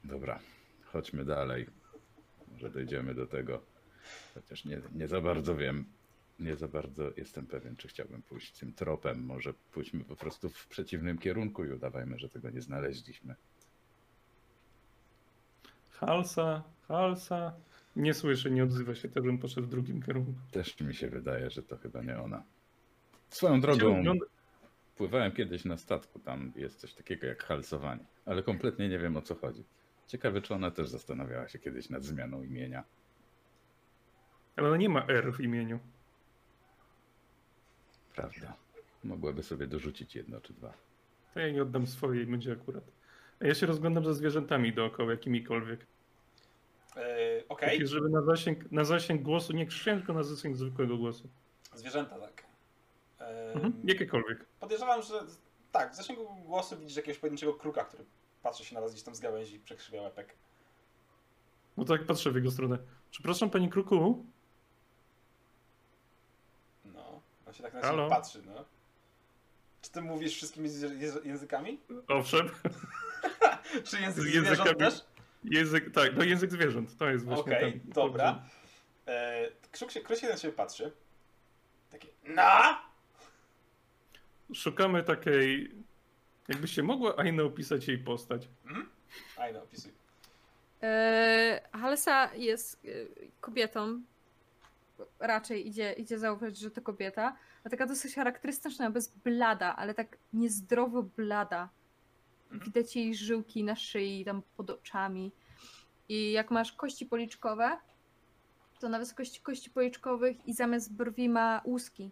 Dobra, chodźmy dalej. Może dojdziemy do tego. Chociaż nie, nie za bardzo wiem, nie za bardzo jestem pewien, czy chciałbym pójść tym tropem. Może pójdźmy po prostu w przeciwnym kierunku i udawajmy, że tego nie znaleźliśmy. Halsa, halsa. Nie słyszę, nie odzywa się, też bym poszedł w drugim kierunku. Też mi się wydaje, że to chyba nie ona. Swoją drogą, pływałem kiedyś na statku, tam jest coś takiego jak halsowanie, ale kompletnie nie wiem o co chodzi. Ciekawe, czy ona też zastanawiała się kiedyś nad zmianą imienia. Ale ona nie ma R w imieniu. Prawda. Mogłaby sobie dorzucić jedno czy dwa. To ja jej oddam swoje i będzie akurat. A ja się rozglądam za zwierzętami dookoła, jakimikolwiek. Yy, Okej, Takie, żeby na zasięg, na zasięg głosu nie krzyczałem, tylko na zasięg zwykłego głosu. zwierzęta tak. Yy, Mhm. Jakiekolwiek. Podejrzewam, że tak, w zasięgu głosu widzisz jakiegoś pojedynczego kruka, który patrzy się na was gdzieś tam z gałęzi i przekrzywia łepek. No tak patrzę w jego stronę. Przepraszam, pani Kruku. No, on się tak na ciebie patrzy, no. Czy ty mówisz wszystkimi językami? Owszem, Czy język Z zwierząt językami. też? język, tak, no język zwierząt, to jest właśnie Okej, ten. dobra. E, kruk się, kruk się na ciebie patrzy. Takie, na! Szukamy takiej, jakbyście mogła Aina opisać jej postać. Aj, no, opisuj. Eee, Halsa jest e, kobietą. Raczej idzie, idzie zauważyć, że to kobieta. A taka dosyć charakterystyczna, bez blada, ale tak niezdrowo blada. Mhm. Widać jej żyłki na szyi, tam pod oczami. I jak masz kości policzkowe, to na wysokości kości policzkowych i zamiast brwi ma łuski.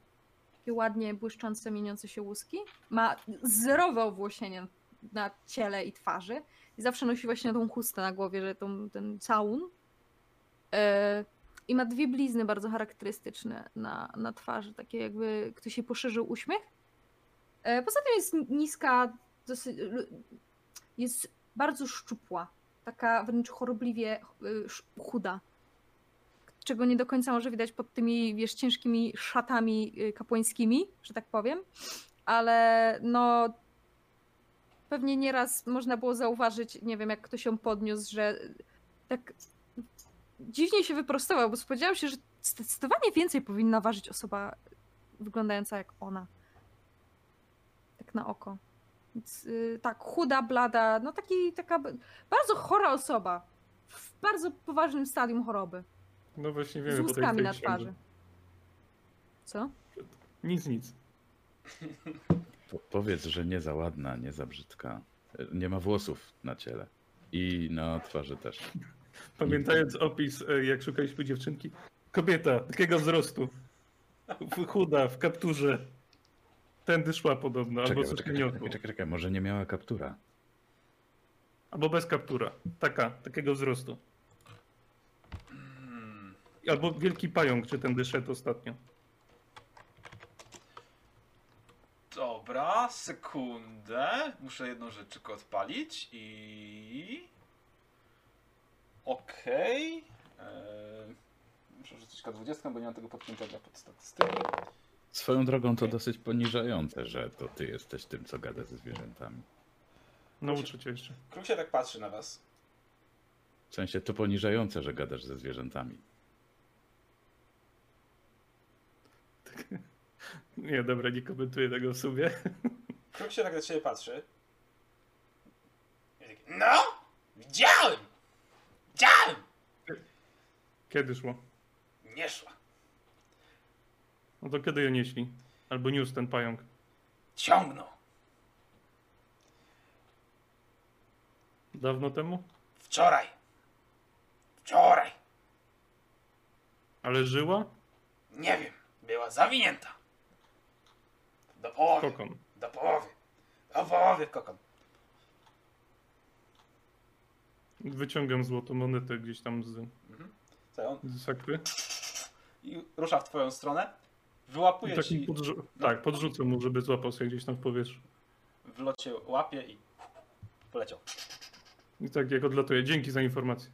Takie ładnie błyszczące, mieniące się łuski. Ma zerowe owłosienie na ciele i twarzy. I zawsze nosi właśnie tą chustę na głowie, że tą, ten całun. E, I ma dwie blizny bardzo charakterystyczne na, na twarzy, takie jakby ktoś jej poszerzył uśmiech. E, poza tym jest niska, dosyć, jest bardzo szczupła, taka wręcz chorobliwie sz- chuda. Czego nie do końca może widać pod tymi, wiesz, ciężkimi szatami y, kapłańskimi, że tak powiem. Ale no pewnie nieraz można było zauważyć, nie wiem, jak ktoś ją podniósł, że tak dziwnie się wyprostował, bo spodziewałam się, że zdecydowanie więcej powinna ważyć osoba wyglądająca jak ona. Tak na oko. Więc y, tak, chuda, blada, no taki, taka bardzo chora osoba. W bardzo poważnym stadium choroby. No właśnie Z wiemy tej, łuskami na twarzy. Co? Nic, nic. Po, powiedz, że nie za ładna, nie za brzydka. Nie ma włosów na ciele. I na twarzy też. Pamiętając opis, e, jak szukaliśmy dziewczynki. Kobieta takiego wzrostu. Chuda, w kapturze. Tędy szła podobno, albo Czekaj, coś czekaj, czekaj, czekaj, czekaj, może nie miała kaptura. Albo bez kaptura. Taka, takiego wzrostu. Albo wielki pająk, czy ten szedł ostatnio. Dobra, sekundę. Muszę jedną rzecz tylko odpalić i... Okej. Eee, Muszę rzucić K20, bo nie mam tego podpiętego pod statystyki. Swoją drogą to dosyć poniżające, że to ty jesteś tym, co gada ze zwierzętami. Nauczę cię jeszcze. Kruk się tak patrzy na was. W sensie to poniżające, że gadasz ze zwierzętami. Nie, dobra, nie komentuję tego w sumie. Kruk się tak na ciebie patrzy. I taki, No! Widziałem! Widziałem! Kiedy szło? Nie szła. No to kiedy ją nieśli? Albo niósł ten pająk. Ciągnął. Dawno temu? Wczoraj. Wczoraj. Ale żyła? Nie wiem. Była zawinięta. Do połowy. Kokon. Do połowy. Do połowy kokon. Wyciągam złotą monetę gdzieś tam z, Mhm. Co on? z sakwy. I rusza w twoją stronę. I Wyłapuje tak, ci podrzu- tak, podrzucę mu, żeby złapał sobie gdzieś tam w powietrzu. w locie łapie i poleciał. I tak jak odlatuje. Dzięki za informację.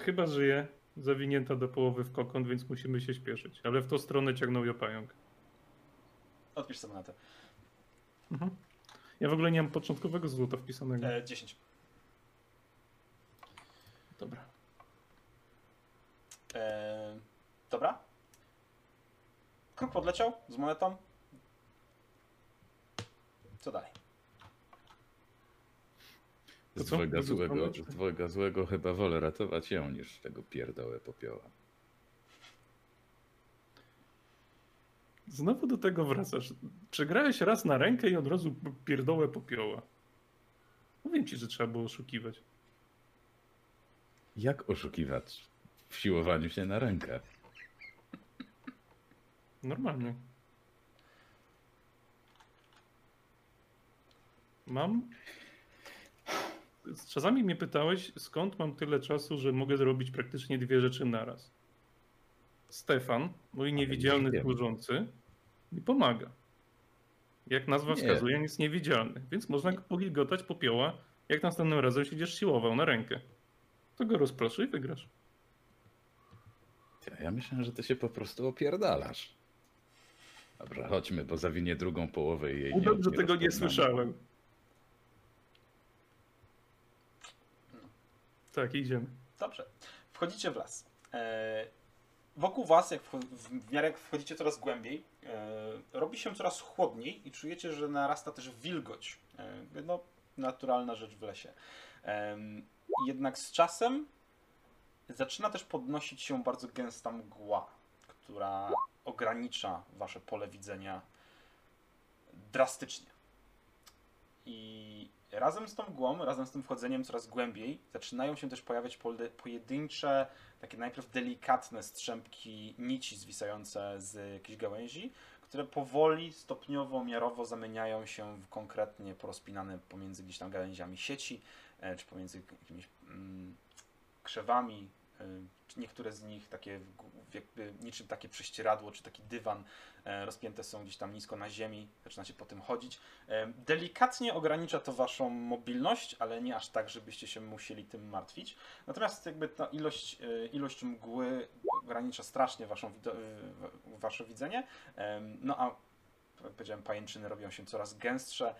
Chyba żyje, zawinięta do połowy w kokon, więc musimy się śpieszyć. Ale w tą stronę ciągnął ją pająk. Odpisz sobie monetę. Mhm. Ja w ogóle nie mam początkowego złota wpisanego. E, 10. Dobra. E, dobra. Kruk podleciał z monetą. Co dalej? To Z dwojga, złego, z dwojga złego chyba wolę ratować ją niż tego pierdołę popioła. Znowu do tego wracasz. Przegrałeś raz na rękę i od razu pierdołę popioła. Mówię ci, że trzeba było oszukiwać. Jak oszukiwać w siłowaniu się na rękę? Normalnie. Mam. Czasami mnie pytałeś, skąd mam tyle czasu, że mogę zrobić praktycznie dwie rzeczy naraz. Stefan, mój niewidzialny wiem. służący, mi pomaga. Jak nazwa Nie. wskazuje, on jest niewidzialny, więc można go pogilgotać popioła, jak następnym razem siedziesz siłował na rękę. To go rozproszy i wygrasz. Ja, myślałem, że ty się po prostu opierdalasz. Dobra, chodźmy, bo zawinie drugą połowę i jej Udam, że nie tego nie słyszałem. Tak, idziemy. Dobrze. Wchodzicie w las. E, wokół was, jak w, w miarę jak wchodzicie coraz głębiej, e, robi się coraz chłodniej i czujecie, że narasta też wilgoć. E, no, naturalna rzecz w lesie. Em, jednak z czasem zaczyna też podnosić się bardzo gęsta mgła, która ogranicza wasze pole widzenia drastycznie. I razem z tą mgłą, razem z tym wchodzeniem coraz głębiej, zaczynają się też pojawiać pojedyncze, takie najpierw delikatne strzępki nici zwisające z jakichś gałęzi, które powoli, stopniowo, miarowo zamieniają się w konkretnie porozpinane pomiędzy gdzieś tam gałęziami sieci, e, czy pomiędzy jakimiś mm, krzewami czy niektóre z nich takie jakby niczym takie prześcieradło, czy taki dywan e, rozpięte są gdzieś tam nisko na ziemi, zaczynacie po tym chodzić. E, Delikatnie ogranicza to waszą mobilność, ale nie aż tak, żebyście się musieli tym martwić. Natomiast jakby ta ilość, e, ilość mgły ogranicza strasznie waszą, wasze widzenie. No a jak powiedziałem, pajęczyny robią się coraz gęstsze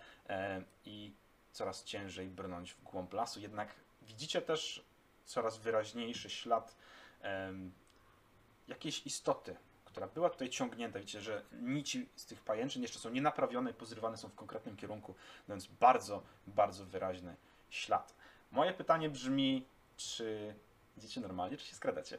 i coraz ciężej brnąć w głąb lasu. Jednak widzicie też coraz wyraźniejszy ślad jakiejś istoty, która była tutaj ciągnięta. Widzicie, że nici z tych pajęczyn jeszcze są nienaprawione i pozrywane są w konkretnym kierunku, więc bardzo, bardzo wyraźny ślad. Moje pytanie brzmi, czy idziecie normalnie, czy się skradacie?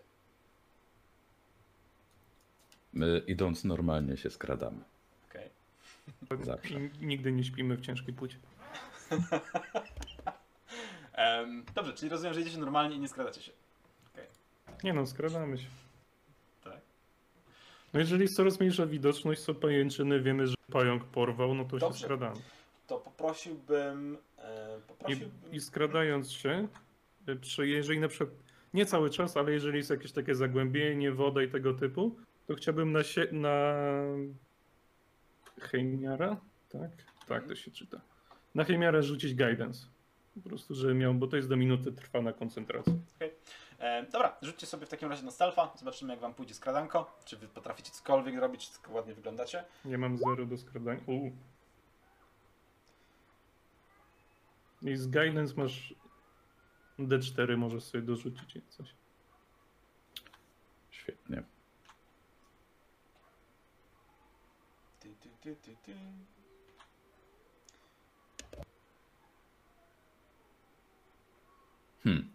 My idąc normalnie się skradamy. Okej. Zawsze. I nigdy nie śpimy w ciężkiej płci. Em, Dobrze, czyli rozumiem, że idziecie normalnie i nie skradacie się. Nie no, skradamy się. No jeżeli jest coraz mniejsza widoczność, są pajęczyny, wiemy, że pająk porwał, no to Dobrze. się skradamy. To poprosiłbym. E, I, poprosiłbym. I skradając się, y, przy, jeżeli na przykład, nie cały czas, ale jeżeli jest jakieś takie zagłębienie, woda i tego typu, to chciałbym na, sie, na Heimiara, tak? Tak to się czyta. Na Heimiara rzucić guidance. Po prostu, żeby miał, bo to jest do minuty trwana koncentracja. E, dobra, rzućcie sobie w takim razie na stealtha. Zobaczymy, jak wam pójdzie skradanko. Czy wy potraficie cokolwiek robić, czy ładnie wyglądacie. Ja mam zero do skradania. U. I z guidance masz D4, możesz sobie dorzucić coś. Świetnie. Ty, ty, ty, ty, ty. Hmm.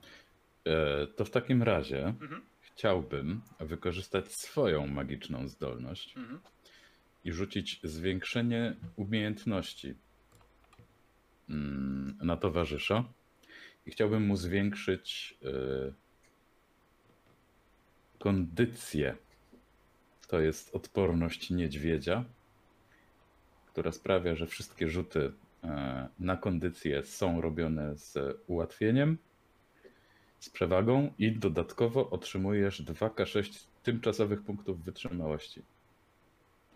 E, to w takim razie Mhm, chciałbym wykorzystać swoją magiczną zdolność mhm. i rzucić zwiększenie umiejętności mm, na towarzysza. I chciałbym mu zwiększyć e, kondycję. To jest odporność niedźwiedzia, która sprawia, że wszystkie rzuty e, na kondycję są robione z ułatwieniem, z przewagą i dodatkowo otrzymujesz 2k6 tymczasowych punktów wytrzymałości.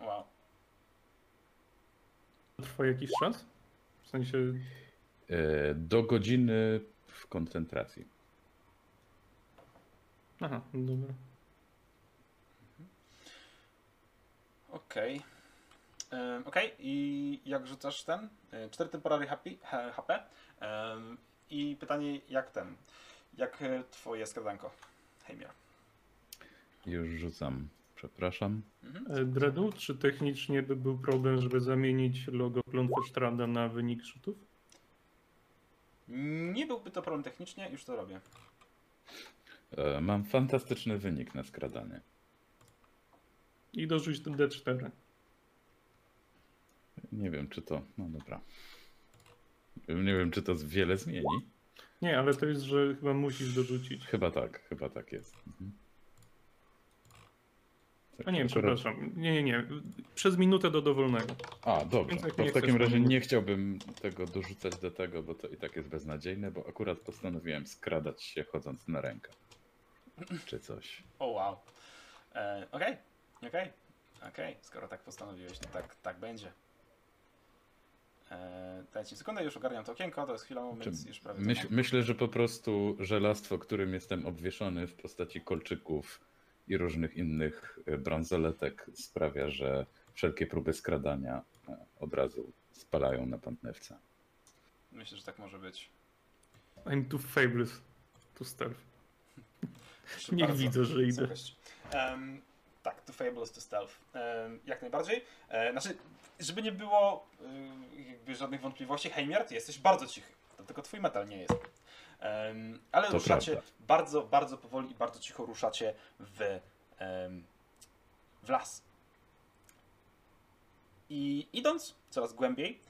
Wow. Trwa jakiś czas? W sensie, E, Do godziny w koncentracji. aha, dobra. Okej. Em, Okej, i jak rzucasz ten? E, Cztery temporary HP. he- HP. I pytanie, jak ten? Jak e, twoje skradanko? Heimir. Już rzucam. Przepraszam. Mhm. E, Dredu, czy technicznie by był problem, żeby zamienić logo Klątwy Strada na wynik rzutów? Nie byłby to problem technicznie, już to robię. E, Mam fantastyczny wynik na skradanie. I dorzuć ten D4. Nie wiem, czy to. No dobra. Nie wiem, czy to wiele zmieni. Nie, ale to jest, że chyba musisz dorzucić. Chyba tak, chyba tak jest. Mhm. Tak, A nie, akurat- przepraszam. Nie, nie, nie. Przez minutę do dowolnego. A, dobrze. W takim razie nie chciałbym tego dorzucać do tego, bo to i tak jest beznadziejne, bo akurat postanowiłem skradać się chodząc na rękę. Czy coś. O wow. E, Okej, okej, okej. Skoro tak postanowiłeś, to tak, tak będzie. E, dajcie sekundę, już ogarniam to okienko, to jest chwilą, Czy więc już prawie Myśl, myślę, że po prostu żelastwo, którym jestem obwieszony w postaci kolczyków i różnych innych e, bransoletek sprawia, że wszelkie próby skradania e, od razu spalają na pantewce. Myślę, że tak może być. I'm too fabulous to stealth. Niech bardzo. widzę, że idę. Em, tak, to Fables to Stealth. Em, jak najbardziej. E, znaczy, żeby nie było y, jakby żadnych wątpliwości, Heimier, ty jesteś bardzo cichy. To tylko twój metal nie jest. Em, ale To ruszacie prawda. bardzo, bardzo powoli i bardzo cicho ruszacie w, em, w las. I idąc coraz głębiej,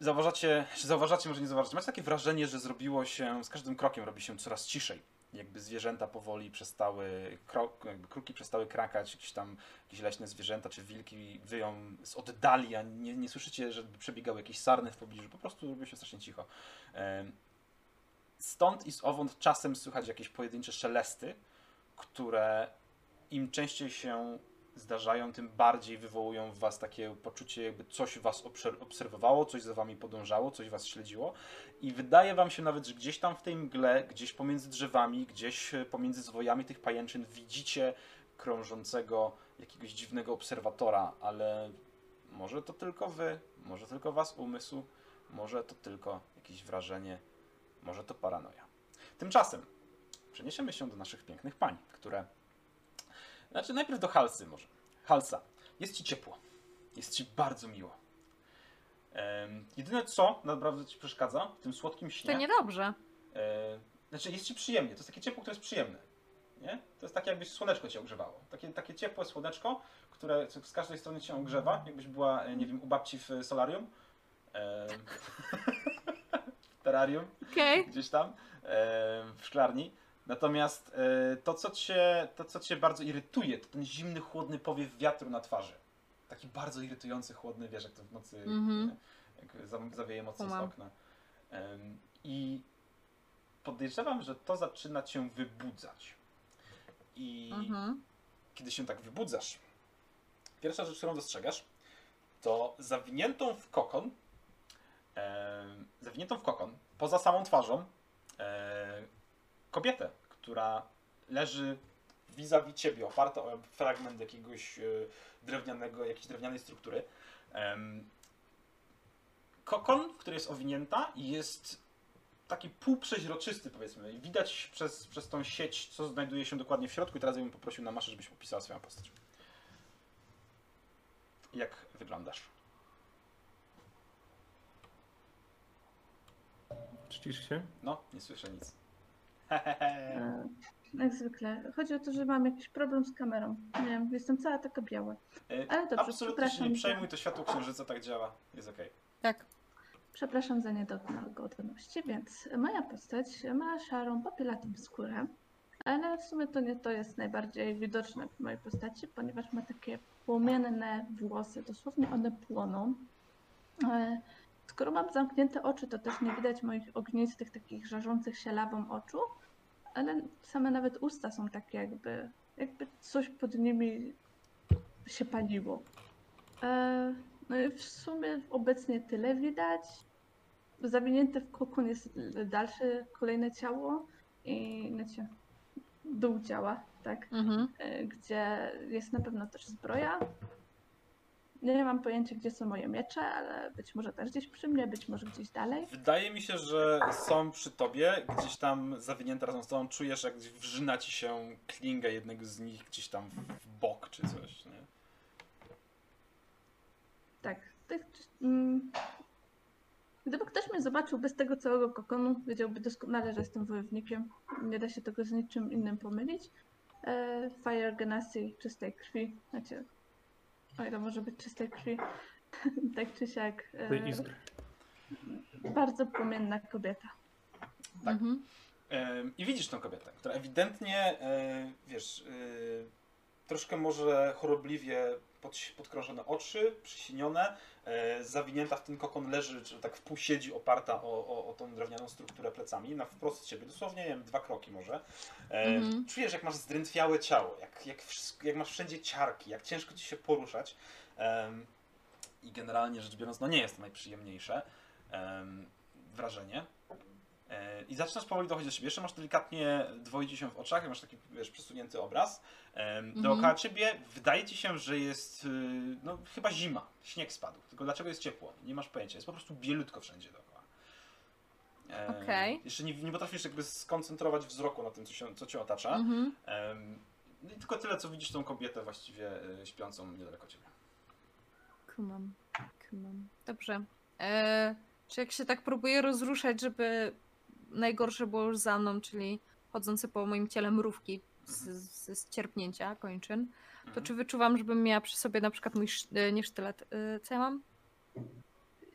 zauważacie, zauważacie, może nie zauważacie, macie takie wrażenie, że zrobiło się, z każdym krokiem robi się coraz ciszej jakby zwierzęta powoli przestały, krok, jakby kruki przestały krakać, jakieś tam jakieś leśne zwierzęta czy wilki wyją z oddali, a nie, nie słyszycie, żeby przebiegały jakieś sarny w pobliżu, po prostu robi się strasznie cicho. Stąd i zowąd czasem słychać jakieś pojedyncze szelesty, które im częściej się zdarzają, tym bardziej wywołują w was takie poczucie, jakby coś was obser- obserwowało, coś za wami podążało, coś was śledziło. I wydaje wam się nawet, że gdzieś tam w tej mgle, gdzieś pomiędzy drzewami, gdzieś pomiędzy zwojami tych pajęczyn widzicie krążącego jakiegoś dziwnego obserwatora, ale może to tylko wy, może tylko was umysł, może to tylko jakieś wrażenie, może to paranoja. Tymczasem przeniesiemy się do naszych pięknych pań, które. Znaczy, najpierw do Halsy może. Halsa, jest ci ciepło. Jest ci bardzo miło. Em, jedyne co naprawdę ci przeszkadza w tym słodkim śnie. To niedobrze. E, znaczy jest ci przyjemnie, to jest takie ciepło, które jest przyjemne. Nie? To jest takie jakbyś słoneczko cię ogrzewało. Takie, takie ciepłe słoneczko, które z każdej strony cię ogrzewa, jakbyś była, e, nie wiem, u babci w solarium. E, w terrarium Okej. gdzieś tam, e, w szklarni. Natomiast e, to, co cię, to, co cię bardzo irytuje, to ten zimny, chłodny powiew wiatru na twarzy. Taki bardzo irytujący, chłodny, wiesz, jak to w nocy, Mhm. e, jak za- zawieje mocno z okna. I podejrzewam, że to zaczyna cię wybudzać. I Mhm. kiedy się tak wybudzasz, pierwsza rzecz, którą dostrzegasz, to zawiniętą w kokon, e, zawiniętą w kokon, poza samą twarzą, e, kobietę, która leży vis-a-vis ciebie, oparta o fragment jakiegoś e, drewnianego, jakiejś drewnianej struktury. Kokon, w który jest owinięta i jest taki półprzeźroczysty powiedzmy. Widać przez, przez tą sieć, co znajduje się dokładnie w środku i teraz bym poprosił na maszę, żebyś opisała swoją postać. Jak wyglądasz? Czcisz się? No, nie słyszę nic. E, Jak zwykle. Chodzi o to, że mam jakiś problem z kamerą. Nie wiem, jestem cała taka biała. E, Ale dobrze, Absolutnie się przepraszam. nie przejmuj, to światło księżyca tak działa. Jest okej. Tak. Przepraszam za niedogodności, więc moja postać ma szarą, popielatą skórę, ale w sumie to nie to jest najbardziej widoczne w mojej postaci, ponieważ ma takie płomienne włosy, dosłownie one płoną. Skoro mam zamknięte oczy, to też nie widać moich ognistych, takich żarzących się lawą oczu, ale same nawet usta są takie jakby, jakby coś pod nimi się paliło. E, no i w sumie obecnie tyle widać. Zawinięte w kokon jest dalsze, kolejne ciało i wiecie, dół ciała, tak, Mhm. e, gdzie jest na pewno też zbroja. Nie mam pojęcia, gdzie są moje miecze, ale być może też gdzieś przy mnie, być może gdzieś dalej. Wydaje mi się, że są przy tobie, gdzieś tam zawinięte razem z tobą, czujesz jak wrzyna ci się klinga jednego z nich gdzieś tam w, bok czy coś, nie? Tak. tak mm, gdyby ktoś mnie zobaczył bez tego całego kokonu, wiedziałby doskonale, że jestem wojownikiem. Nie da się tego z niczym innym pomylić. E, Fire Genasi czystej krwi. Znaczy, o ile może być czystej krwi. tak czy siak. E, Tej iskry. bardzo płomienna kobieta. Tak. Mhm. I widzisz tę kobietę, która ewidentnie, e, wiesz, e, troszkę może chorobliwie pod, podkrążone oczy, przysinione, e, zawinięta w ten kokon leży, czy tak w pół siedzi oparta o, o, o tą drewnianą strukturę plecami, na wprost ciebie, dosłownie, nie wiem, dwa kroki może. E, Mhm. Czujesz, jak masz zdrętwiałe ciało, jak, jak, jak masz wszędzie ciarki, jak ciężko ci się poruszać. Em, I generalnie rzecz biorąc, no nie jest to najprzyjemniejsze em, wrażenie. E, I zaczynasz powoli dochodzić do siebie. Jeszcze masz delikatnie dwoić się w oczach, masz taki wiesz, przesunięty obraz. Mhm. Dookoła ciebie wydaje ci się, że jest y, no, chyba zima. Śnieg spadł. Tylko dlaczego jest ciepło? Nie masz pojęcia. Jest po prostu bielutko wszędzie dookoła. E, Okej. Jeszcze nie, nie potrafisz jakby skoncentrować wzroku na tym, co, się, co cię otacza. No I tylko tyle, co widzisz tą kobietę właściwie y, śpiącą niedaleko ciebie. Kumam. Kumam. Dobrze. E, czy jak się tak próbuję rozruszać, żeby najgorsze było już za mną, czyli chodzące po moim ciele mrówki z- z- ze ścierpnięcia kończyn, to Mhm. czy wyczuwam, żebym miała przy sobie na przykład mój, e, nie sztylet, e, co ja mam?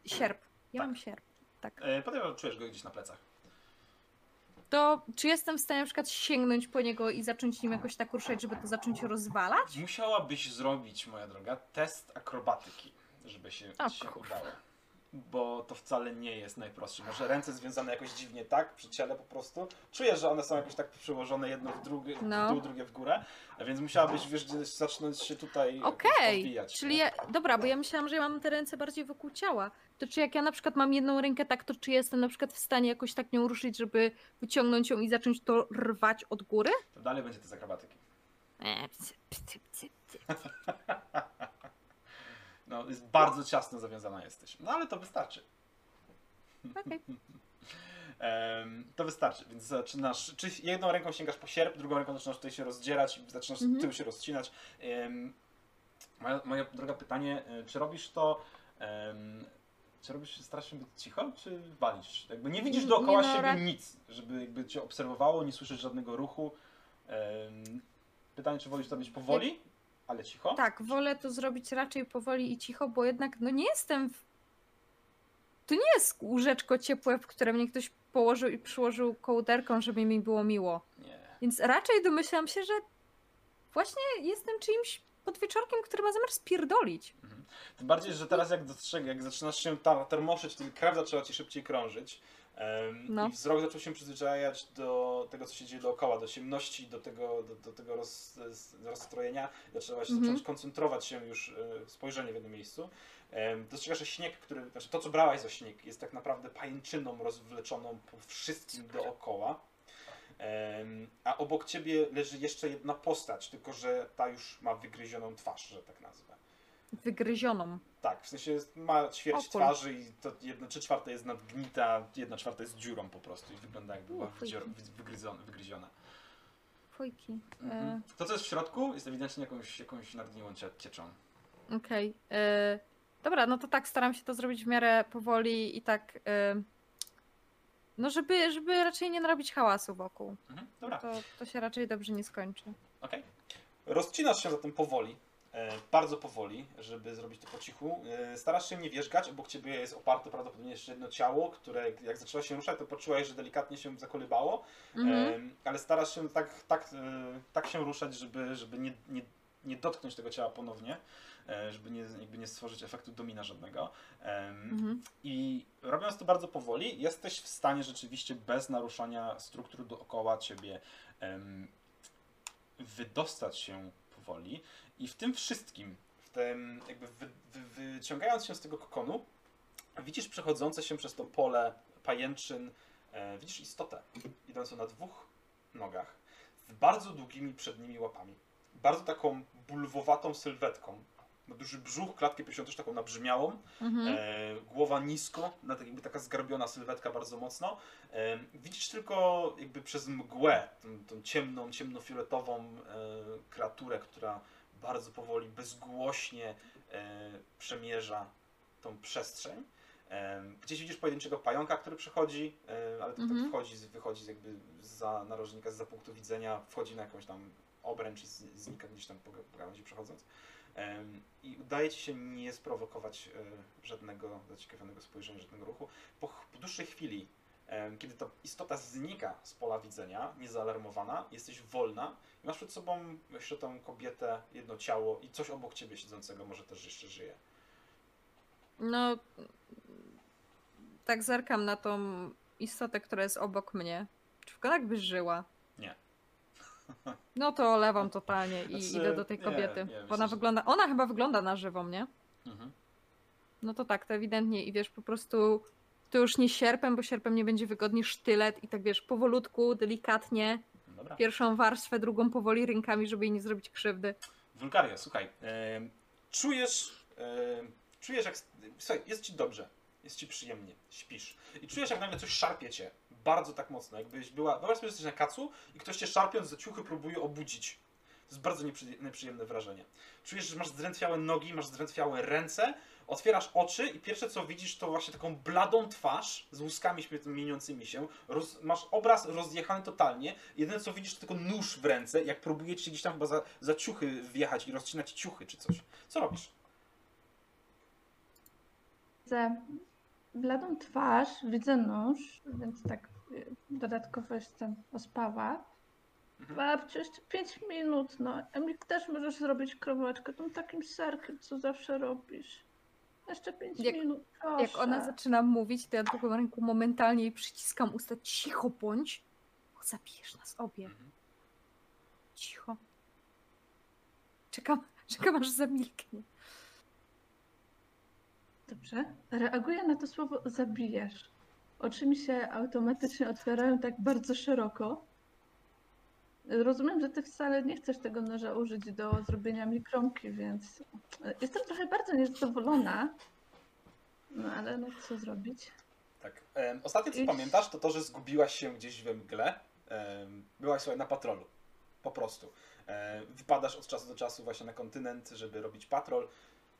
Sierp. Ja Tak. mam sierp. Tak. E, Potem czujesz go gdzieś na plecach. To czy jestem w stanie na przykład sięgnąć po niego i zacząć nim jakoś tak ruszać, żeby to zacząć rozwalać? Musiałabyś zrobić, moja droga, test akrobatyki, żeby się, O się udało. Bo to wcale nie jest najprostsze. Może ręce związane jakoś dziwnie tak przy ciele po prostu. Czuję, że one są jakoś tak przyłożone jedno w, drugie, No. w dół, drugie w górę, a więc musiałabyś wiesz, gdzieś zacząć się tutaj Okej, odbijać. czyli ja, dobra, bo ja myślałam, że ja mam te ręce bardziej wokół ciała. To czy jak ja na przykład mam jedną rękę tak, to czy jestem na przykład w stanie jakoś tak nią ruszyć, żeby wyciągnąć ją i zacząć to rwać od góry? To dalej będzie to z akrobatyki. E, psy, psy, psy, psy. No, jest bardzo ciasno zawiązana jesteś. No ale to wystarczy. Em, to wystarczy, więc zaczynasz, czy jedną ręką sięgasz po sierp, drugą ręką zaczynasz tutaj się rozdzierać, zaczynasz Mhm. tył się rozcinać. Moja, moje droga pytanie, e, czy robisz to, czy robisz, starasz się być cicho, czy walisz? Jakby nie widzisz Nie, dookoła no, siebie nic, żeby jakby cię obserwowało, nie słyszysz żadnego ruchu. Pytanie, czy wolisz to być powoli, ale cicho? Tak, wolę to zrobić raczej powoli i cicho, bo jednak no nie jestem w... To nie jest łóżeczko ciepłe, w które mnie ktoś położył i przyłożył kołderką, żeby mi było miło. Nie. Więc raczej domyślam się, że właśnie jestem czyimś podwieczorkiem, który ma zamiar spierdolić. Mhm. Tym bardziej, że teraz jak dostrzeg, jak zaczynasz się tam termoszyć, to krew zaczęła ci szybciej krążyć. No. I wzrok zaczął się przyzwyczajać do tego, co się dzieje dookoła, do ciemności, do tego, do, do tego roz, rozstrojenia. Zaczęłaś Mhm. zacząć koncentrować się już e, spojrzenie w jednym miejscu. Dostrzegasz, że śnieg, który, znaczy to, co brałaś za śnieg, jest tak naprawdę pajęczyną rozwleczoną po wszystkim dookoła. A obok ciebie leży jeszcze jedna postać, tylko że ta już ma wygryzioną twarz, że tak nazwę. Wygryzioną. Tak, w sensie ma ćwierć twarzy i to jedna, trzy czwarte jest nadgnita, jedna czwarta jest dziurą po prostu i wygląda jakby była wygryzona. wygryziona. Fojki. Mhm. To, co jest w środku, jest ewidentnie jakąś, jakąś nadgniłą cie- cieczą. E, Okej. e, dobra, no to tak staram się to zrobić w miarę powoli i tak. e, no, żeby, żeby raczej nie narobić hałasu wokół. Mhm. Dobra, To, to się raczej dobrze nie skończy. okej. Rozcinasz się zatem powoli, e, bardzo powoli, żeby zrobić to po cichu. E, starasz się nie wierzgać, obok ciebie jest oparte prawdopodobnie jeszcze jedno ciało, które jak zaczęła się ruszać, to poczułaś, że delikatnie się zakolybało. Mhm. Em, ale starasz się tak, tak, e, tak się ruszać, żeby, żeby nie, nie, nie dotknąć tego ciała ponownie, e, żeby nie, jakby nie stworzyć efektu domina żadnego. Mhm. I robiąc to bardzo powoli, jesteś w stanie rzeczywiście bez naruszania struktur dookoła ciebie wydostać się powoli i w tym wszystkim, w tym jakby wy, wy, wyciągając się z tego kokonu, widzisz przechodzące się przez to pole pajęczyn, e, widzisz istotę idącą na dwóch nogach, z bardzo długimi przednimi łapami, bardzo taką bulwowatą sylwetką, ma duży brzuch, klatkę piersiową też taką nabrzmiałą, Mhm. e, głowa nisko, na tak jakby taka zgarbiona sylwetka bardzo mocno. E, widzisz tylko jakby przez mgłę, tą, tą ciemną, ciemnofioletową e, kreaturę, która bardzo powoli, bezgłośnie e, przemierza tą przestrzeń. E, gdzieś widzisz pojedynczego pająka, który przychodzi, e, ale to Mhm. wchodzi, wychodzi jakby za narożnika, za punktu widzenia, wchodzi na jakąś tam obręcz i znika gdzieś tam po, gałęzi przechodząc. I udaje ci się nie sprowokować żadnego zaciekawionego spojrzenia, żadnego ruchu. Po, dłuższej chwili, kiedy ta istota znika z pola widzenia, niezaalarmowana, jesteś wolna i masz przed sobą jeszcze tą kobietę, jedno ciało i coś obok ciebie siedzącego może też jeszcze żyje. No, tak zerkam na tą istotę, która jest obok mnie. Czy w tak byś żyła? Nie. No to olewam totalnie i Znaczy, idę do tej nie, kobiety. nie, bo myślę, ona wygląda, ona chyba wygląda na żywą, nie? Mhm. No to tak, to ewidentnie i wiesz, po prostu to już nie sierpem, bo sierpem nie będzie wygodnie sztylet i tak wiesz, powolutku, delikatnie, Dobra. pierwszą warstwę, drugą powoli rękami, żeby jej nie zrobić krzywdy. Wulgaria, słuchaj, em, czujesz, em, czujesz jak, słuchaj, jest ci dobrze, jest ci przyjemnie, śpisz i czujesz jak nagle coś szarpie cię, bardzo tak mocno, jakbyś była, wyobraź sobie, że jesteś na kacu i ktoś cię szarpiąc za ciuchy próbuje obudzić. To jest bardzo nieprzy- nieprzyjemne wrażenie. Czujesz, że masz zdrętwiałe nogi, masz zdrętwiałe ręce, otwierasz oczy i pierwsze co widzisz to właśnie taką bladą twarz z łuskami mieniącymi się. Roz, masz obraz rozjechany totalnie. Jedyne co widzisz to tylko nóż w ręce, jak próbuje ci gdzieś tam chyba za, za ciuchy wjechać i rozcinać ciuchy czy coś. Co robisz? Widzę bladą twarz, widzę nóż, więc tak y, dodatkowo jestem ospała. Babciu, jeszcze 5 minut, no. Emil, też możesz zrobić kroweczkę tą takim serkiem, co zawsze robisz. Jeszcze 5 Jak- minut, Jak ona proszę. zaczyna mówić, to ja drugą ręką momentalnie jej przyciskam usta. Cicho bądź, bo zabijesz nas obie. Mhm. Cicho. Czekam, czekam aż zamilknie. Dobrze. Reaguję na to słowo zabijesz. Oczy mi się automatycznie otwierają tak bardzo szeroko. Rozumiem, że ty wcale nie chcesz tego noża użyć do zrobienia mi kromki, więc jestem trochę bardzo niezadowolona. No ale no co zrobić? Tak. Ostatnie co Idź. pamiętasz, to to, że zgubiłaś się gdzieś we mgle. Byłaś sobie na patrolu. Po prostu. Wypadasz od czasu do czasu właśnie na kontynent, żeby robić patrol.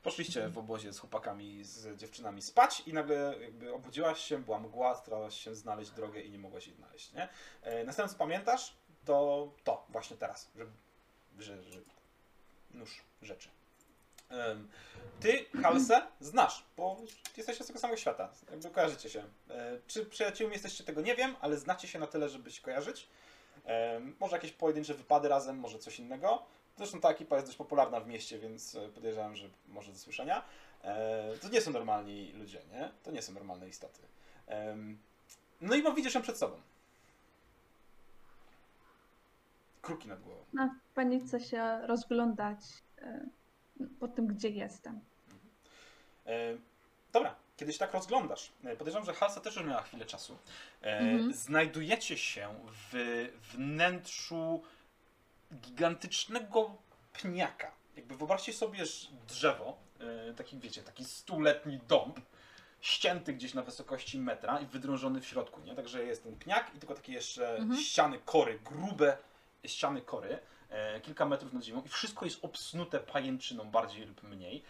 Poszliście w obozie z chłopakami, z dziewczynami spać i nagle jakby obudziłaś się, była mgła, starałaś się znaleźć drogę i nie mogłaś jej znaleźć, nie? E, następne co pamiętasz, to to właśnie teraz, że, że, że nóż rzeczy. Ty, Halsę, znasz, bo jesteście z tego samego świata. Jakby kojarzycie się. E, Czy przyjaciółmi jesteście, tego nie wiem, ale znacie się na tyle, żeby się kojarzyć. Może jakieś pojedyncze wypady razem, może coś innego. Zresztą ta ekipa jest dość popularna w mieście, więc e, podejrzewam, że może ze słyszenia. E, To nie są normalni ludzie, nie? To nie są normalne istoty. No i bo widzisz ją przed sobą. Kruki nad głową. Na panice się rozglądać e, po tym, gdzie jestem. E, dobra, kiedyś tak rozglądasz. E, podejrzewam, że Halsa też już miała chwilę czasu. Mhm. Znajdujecie się w wnętrzu gigantycznego pniaka. Jakby wyobraźcie sobie drzewo, taki wiecie, taki stuletni dąb, ścięty gdzieś na wysokości metra i wydrążony w środku, nie? Także jest ten pniak i tylko takie jeszcze Mhm. ściany kory, grube ściany kory, e, kilka metrów nad ziemią i wszystko jest obsnute pajęczyną bardziej lub mniej.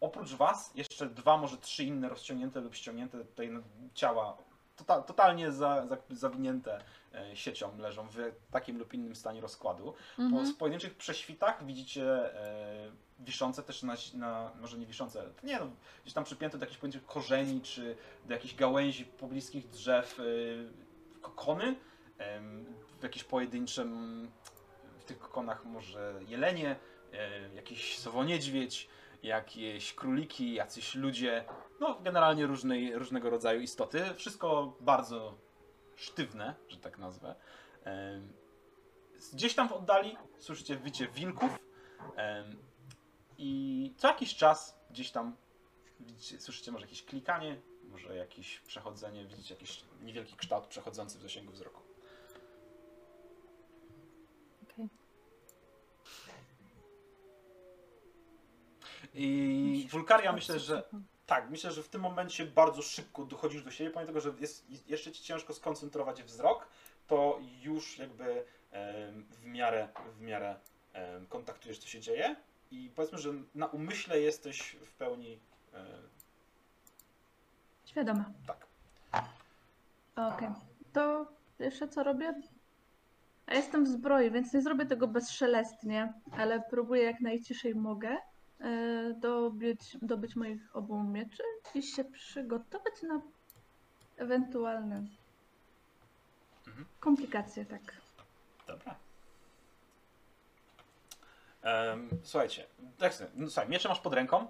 Oprócz was jeszcze dwa, może trzy inne rozciągnięte lub ściągnięte tutaj ciała, tota, totalnie za, za, zawinięte e, siecią leżą w takim lub innym stanie rozkładu. Po, Mhm. w pojedynczych prześwitach widzicie e, wiszące też na, na, może nie wiszące, nie no, gdzieś tam przypięte do jakichś pojedynczych korzeni, czy do jakichś gałęzi pobliskich drzew, e, kokony, w jakieś pojedynczym, w tych kokonach może jelenie, e, jakiś sowoniedźwiedź, jakieś króliki, jacyś ludzie, no generalnie różnej, różnego rodzaju istoty. Wszystko bardzo sztywne, że tak nazwę. Em, Gdzieś tam w oddali słyszycie wycie wilków em, i co jakiś czas gdzieś tam widzicie, słyszycie może jakieś klikanie, może jakieś przechodzenie, widzicie jakiś niewielki kształt przechodzący w zasięgu wzroku. Okej. I Wulkaria myślę, że tak, myślę, że w tym momencie bardzo szybko dochodzisz do siebie, pomimo tego, że jest jeszcze ci ciężko skoncentrować wzrok, to już jakby w miarę, w miarę kontaktujesz, co się dzieje i powiedzmy, że na umyśle jesteś w pełni Świadoma. tak. Okej. To pierwsze co robię? Ja jestem w zbroi, więc nie zrobię tego bezszelestnie, ale próbuję jak najciszej mogę dobyć, dobyć moich obu mieczy i się przygotować na ewentualne Mhm. komplikacje, tak. Dobra. Em, słuchajcie, tak sobie, no, słuchaj, miecze masz pod ręką.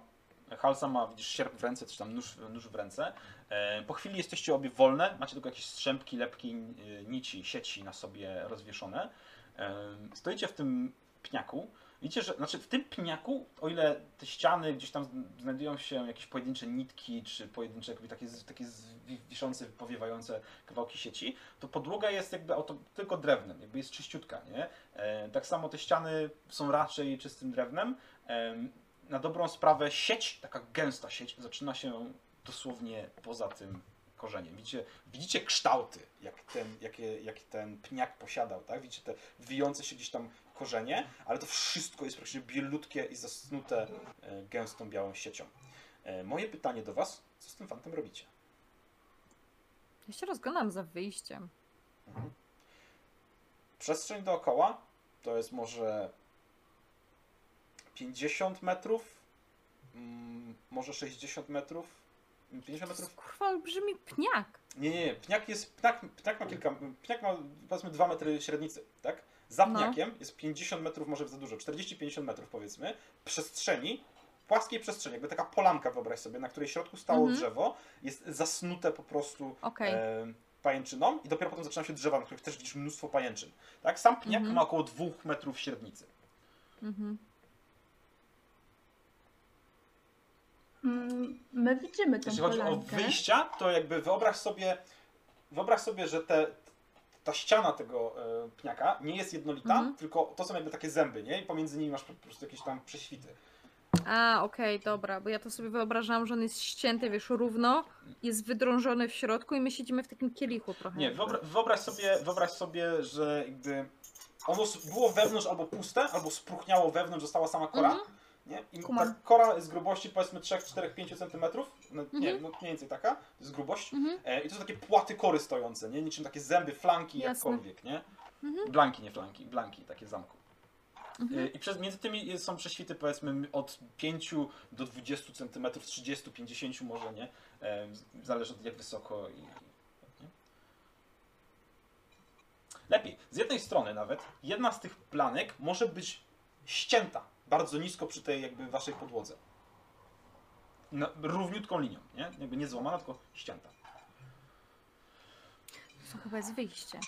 Halsa ma, widzisz, sierp w ręce, czy tam nóż, nóż w ręce. E, po chwili jesteście obie wolne, macie tylko jakieś strzępki, lepki, e, nici, sieci na sobie rozwieszone. Em, stoicie w tym pniaku. Widzicie, że znaczy w tym pniaku, o ile te ściany gdzieś tam znajdują się jakieś pojedyncze nitki, czy pojedyncze jakby takie, takie wiszące, powiewające kawałki sieci, to podłoga jest jakby auto, tylko drewnem, jakby jest czyściutka, nie? E, tak samo te ściany są raczej czystym drewnem. Em, na dobrą sprawę sieć, taka gęsta sieć, zaczyna się dosłownie poza tym korzeniem. Widzicie, widzicie kształty, jak ten, jakie, jak ten pniak posiadał, tak? Widzicie te wijące się gdzieś tam korzenie, ale to wszystko jest praktycznie bielutkie i zasnute e, gęstą białą siecią. E, moje pytanie do Was, co z tym fantem robicie? Ja się rozglądam za wyjściem. Mhm. Przestrzeń dookoła to jest może 50 metrów, mm, może 60 metrów, 50 To jest metrów. kurwa olbrzymi pniak. Nie, nie, nie. Pniak jest. Pniak, pniak ma kilka. Pniak ma powiedzmy 2 metry średnicy, tak? Za No. pniakiem jest 50 metrów, może za dużo, 40-50 metrów powiedzmy, przestrzeni, płaskiej przestrzeni, jakby taka polanka, wyobraź sobie, na której w środku stało Mhm. drzewo, jest zasnute po prostu Okej. e, pajęczyną i dopiero potem zaczynają się drzewa, na których też widzisz mnóstwo pajęczyn. Tak? Sam pniak Mhm. ma około dwóch metrów średnicy. Mhm. Mm, My widzimy tę Jeśli chodzi o polankę. wyjścia, to jakby wyobraź sobie, wyobraź sobie, że te, ta ściana tego e, pniaka nie jest jednolita, Mhm. tylko to są jakby takie zęby, nie? I pomiędzy nimi masz po prostu jakieś tam prześwity. A, okej, dobra, bo ja to sobie wyobrażałam, że on jest ścięty, wiesz, równo, jest wydrążony w środku i my siedzimy w takim kielichu trochę. Nie, wyobra wyobraź, sobie, wyobraź sobie, że jakby ono było wewnątrz albo puste, albo spruchniało wewnątrz, została sama kora. Mhm. Nie? I Kumam. ta kora jest grubości powiedzmy 3, 4, 5 cm. No, nie, Mhm. no mniej więcej taka, to jest grubość. Mhm. E, I to są takie płaty kory stojące, nie? Niczym takie zęby, flanki, Jasne. jakkolwiek, nie? Mhm. Blanki, nie flanki, blanki, takie zamku. Mhm. E, I przez, między tymi są prześwity powiedzmy od 5 do 20 cm, 30, 50 może, nie? E, Zależy od jak wysoko i... Nie? Lepiej, z jednej strony nawet, jedna z tych planek może być ścięta bardzo nisko przy tej jakby waszej podłodze. No, równiutką linią, nie? Jakby nie złamana, tylko ścięta. To chyba jest wyjście.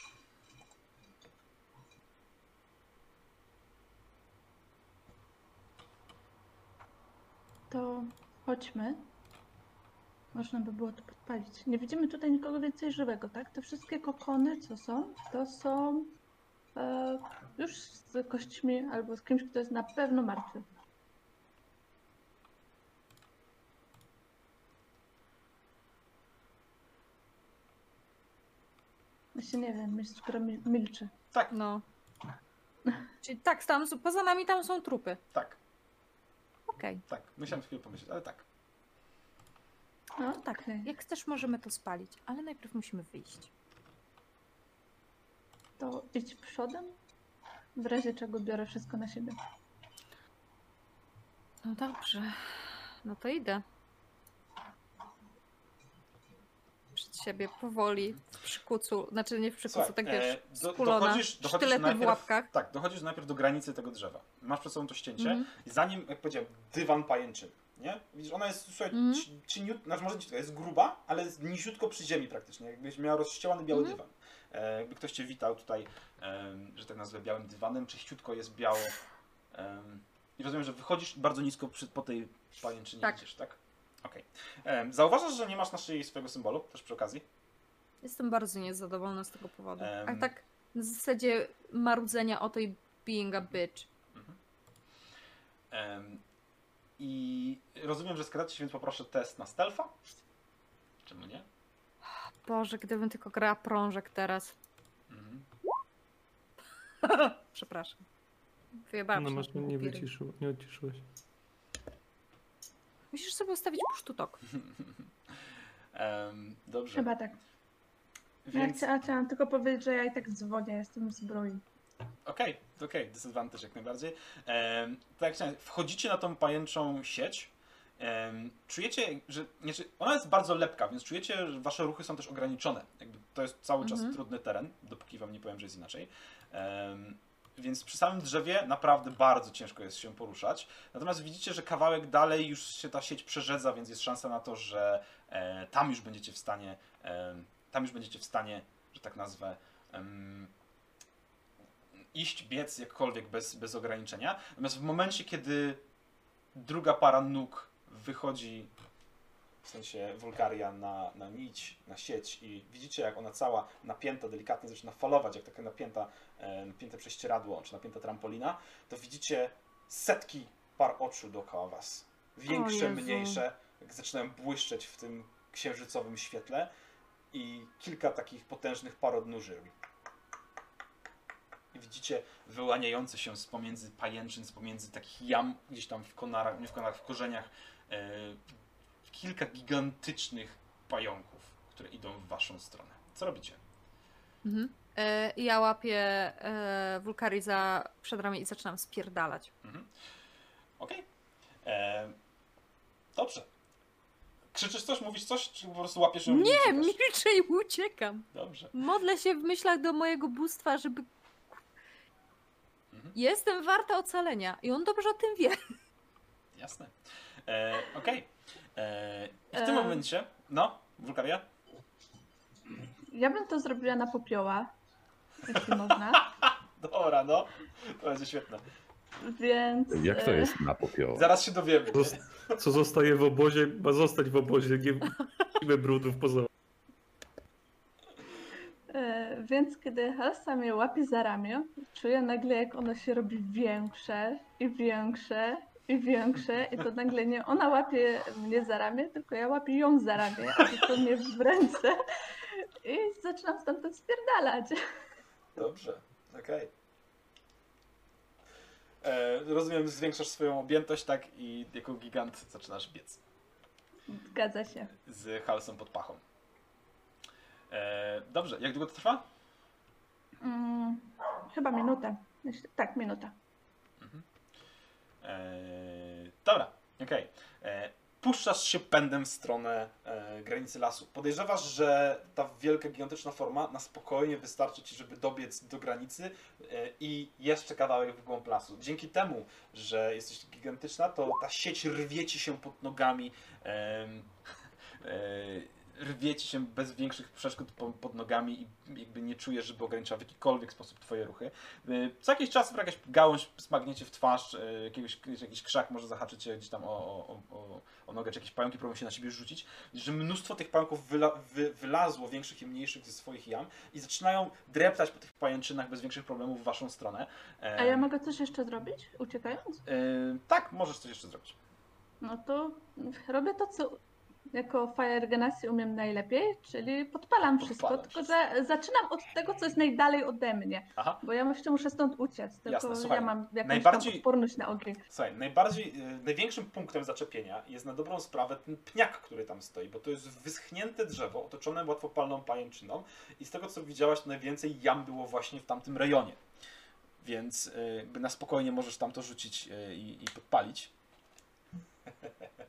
To chodźmy. Można by było to podpalić. Nie widzimy tutaj nikogo więcej żywego, tak? Te wszystkie kokony, co są, to są e, już z kośćmi albo z kimś, kto jest na pewno martwy. Właśnie nie wiem, skoro mil- milczy. Tak, No. Czyli tak, tam, są- poza nami tam są trupy. tak, Okej, tak. Musiałem chwilę pomyśleć, ale tak. No, tak. okej. Jak chcesz, możemy to spalić, ale najpierw musimy wyjść. To idź przodem. W razie czego biorę wszystko na siebie. No dobrze. No to idę. Przed siebie powoli, w przykucu, znaczy nie w przykucu, Słuchaj, tak e, wiesz, do- skulona, dochodzisz- dochodzisz sztylety w najpierw- łapkach. Tak, dochodzisz najpierw do granicy tego drzewa. Masz przed sobą to ścięcie Mhm. i zanim, jak powiedziałem, dywan pajęczyn, nie? Widzisz, ona jest, słuchaj, Mhm. ci- cieniut, znaczy może nie, jest gruba, ale jest niziutko przy ziemi praktycznie, jakbyś miała rozścielany biały Mhm. dywan. E, jakby ktoś cię witał tutaj, że tak nazwę, białym dywanem, czyściutko jest biało. I rozumiem, że wychodzisz bardzo nisko przy, po tej pajęczynie Tak. idziesz, tak? Okej. Em, Zauważasz, że nie masz na szyi swojego symbolu, też przy okazji? Jestem bardzo niezadowolona z tego powodu. Em. A tak na zasadzie marudzenia o tej being a bitch. Em, I rozumiem, że skradacie się, więc poproszę test na stealtha. Czemu nie? Boże, gdybym tylko grała prążek teraz. Mhm. Przepraszam. Wyjebałam No się masz nie wyciszył, nie odciszyłeś. Musisz sobie ustawić pusztutok. Em, dobrze. Chyba tak. Ja Więc chcia- chciałam tylko powiedzieć, że ja i tak dzwonię, jestem w zbroi. okej, okej, disadvantage jak najbardziej. Em, tak jak chciałem, wchodzicie na tą pajęczą sieć. Czujecie, że znaczy, ona jest bardzo lepka, więc czujecie, że wasze ruchy są też ograniczone. Jakby to jest cały czas Mhm. trudny teren, dopóki wam nie powiem, że jest inaczej. Em, więc przy samym drzewie naprawdę bardzo ciężko jest się poruszać. Natomiast widzicie, że kawałek dalej już się ta sieć przerzedza, więc jest szansa na to, że e, tam już będziecie w stanie, e, tam już będziecie w stanie, że tak nazwę, em, iść, biec jakkolwiek bez, bez ograniczenia. Natomiast w momencie, kiedy druga para nóg wychodzi, w sensie Wulgaria na, na nić, na sieć i widzicie, jak ona cała napięta, delikatnie zaczyna falować, jak taka napięta, e, napięte prześcieradło, czy napięta trampolina, to widzicie setki par oczu dookoła was. Większe, mniejsze, jak zaczynają błyszczeć w tym księżycowym świetle i kilka takich potężnych parodnóży robi i widzicie wyłaniające się z pomiędzy pajęczyn, z pomiędzy takich jam gdzieś tam w konarach, nie w konarach, w korzeniach kilka gigantycznych pająków, które idą w waszą stronę. Co robicie? Mhm. E, ja łapię e, Wulkari za przedramię i zaczynam spierdalać. Mhm. Okej. E, Dobrze. Krzyczysz coś, mówisz coś, czy po prostu łapiesz ją Nie, milczę i uciekam. Dobrze. Modlę się w myślach do mojego bóstwa, żeby... Mhm. Jestem warta ocalenia i on dobrze o tym wie. Jasne. E, Okej. E, I w tym E. momencie, no, Wulkaria? Ja bym to zrobiła na popioła, jeśli można. Dobra, no. To będzie świetne. Więc. Jak to e, jest na popioła? Zaraz się dowiemy. Zos- Co zostaje w obozie, ma zostać w obozie, nie brudów poza. E, Więc kiedy Halsa mnie łapie za ramię, czuję nagle, jak ono się robi większe i większe i większe i to nagle nie ona łapie mnie za ramię, tylko ja łapię ją za ramię, a to mnie w ręce i zaczynam stamtąd spierdalać. Dobrze, okej. E, Rozumiem, zwiększasz swoją objętość, tak? I jako gigant zaczynasz biec Zgadza się. z halsą pod pachą. E, dobrze, jak długo to trwa? Mm, chyba minutę. Tak, minuta. E, dobra, okej. E, Puszczasz się pędem w stronę e, granicy lasu. Podejrzewasz, że ta wielka, gigantyczna forma na spokojnie wystarczy ci, żeby dobiec do granicy e, i jeszcze kawałek w głąb lasu. Dzięki temu, że jesteś gigantyczna, to ta sieć rwie ci się pod nogami. e, rwie ci się bez większych przeszkód po, pod nogami i jakby nie czujesz, żeby ograniczała w jakikolwiek sposób twoje ruchy. Y, Co jakiś czas jakaś gałąź smagnie cię w twarz, y, jakiegoś, jakiś krzak może zahaczyć cię gdzieś tam o, o, o, o nogę, czy jakieś pająki próbują się na ciebie rzucić. Że mnóstwo tych pająków wyla, wy, wylazło, większych i mniejszych, ze swoich jam i zaczynają dreptać po tych pajęczynach bez większych problemów w waszą stronę. E, A ja mogę coś jeszcze zrobić, uciekając? y, tak, możesz coś jeszcze zrobić. No to robię to, co jako Fire Genasi umiem najlepiej, czyli podpalam wszystko, Podpalasz tylko że zaczynam od tego, co jest najdalej ode mnie, Aha. bo ja jeszcze muszę stąd uciec, tylko Jasne, słuchaj, ja mam jakąś najbardziej- odporność na ogień. Słuchaj, najbardziej, y, największym punktem zaczepienia jest na dobrą sprawę ten pniak, który tam stoi, bo to jest wyschnięte drzewo otoczone łatwopalną pajęczyną i z tego co widziałaś, najwięcej jam było właśnie w tamtym rejonie. Więc y, na spokojnie możesz tam to rzucić y, i, i podpalić.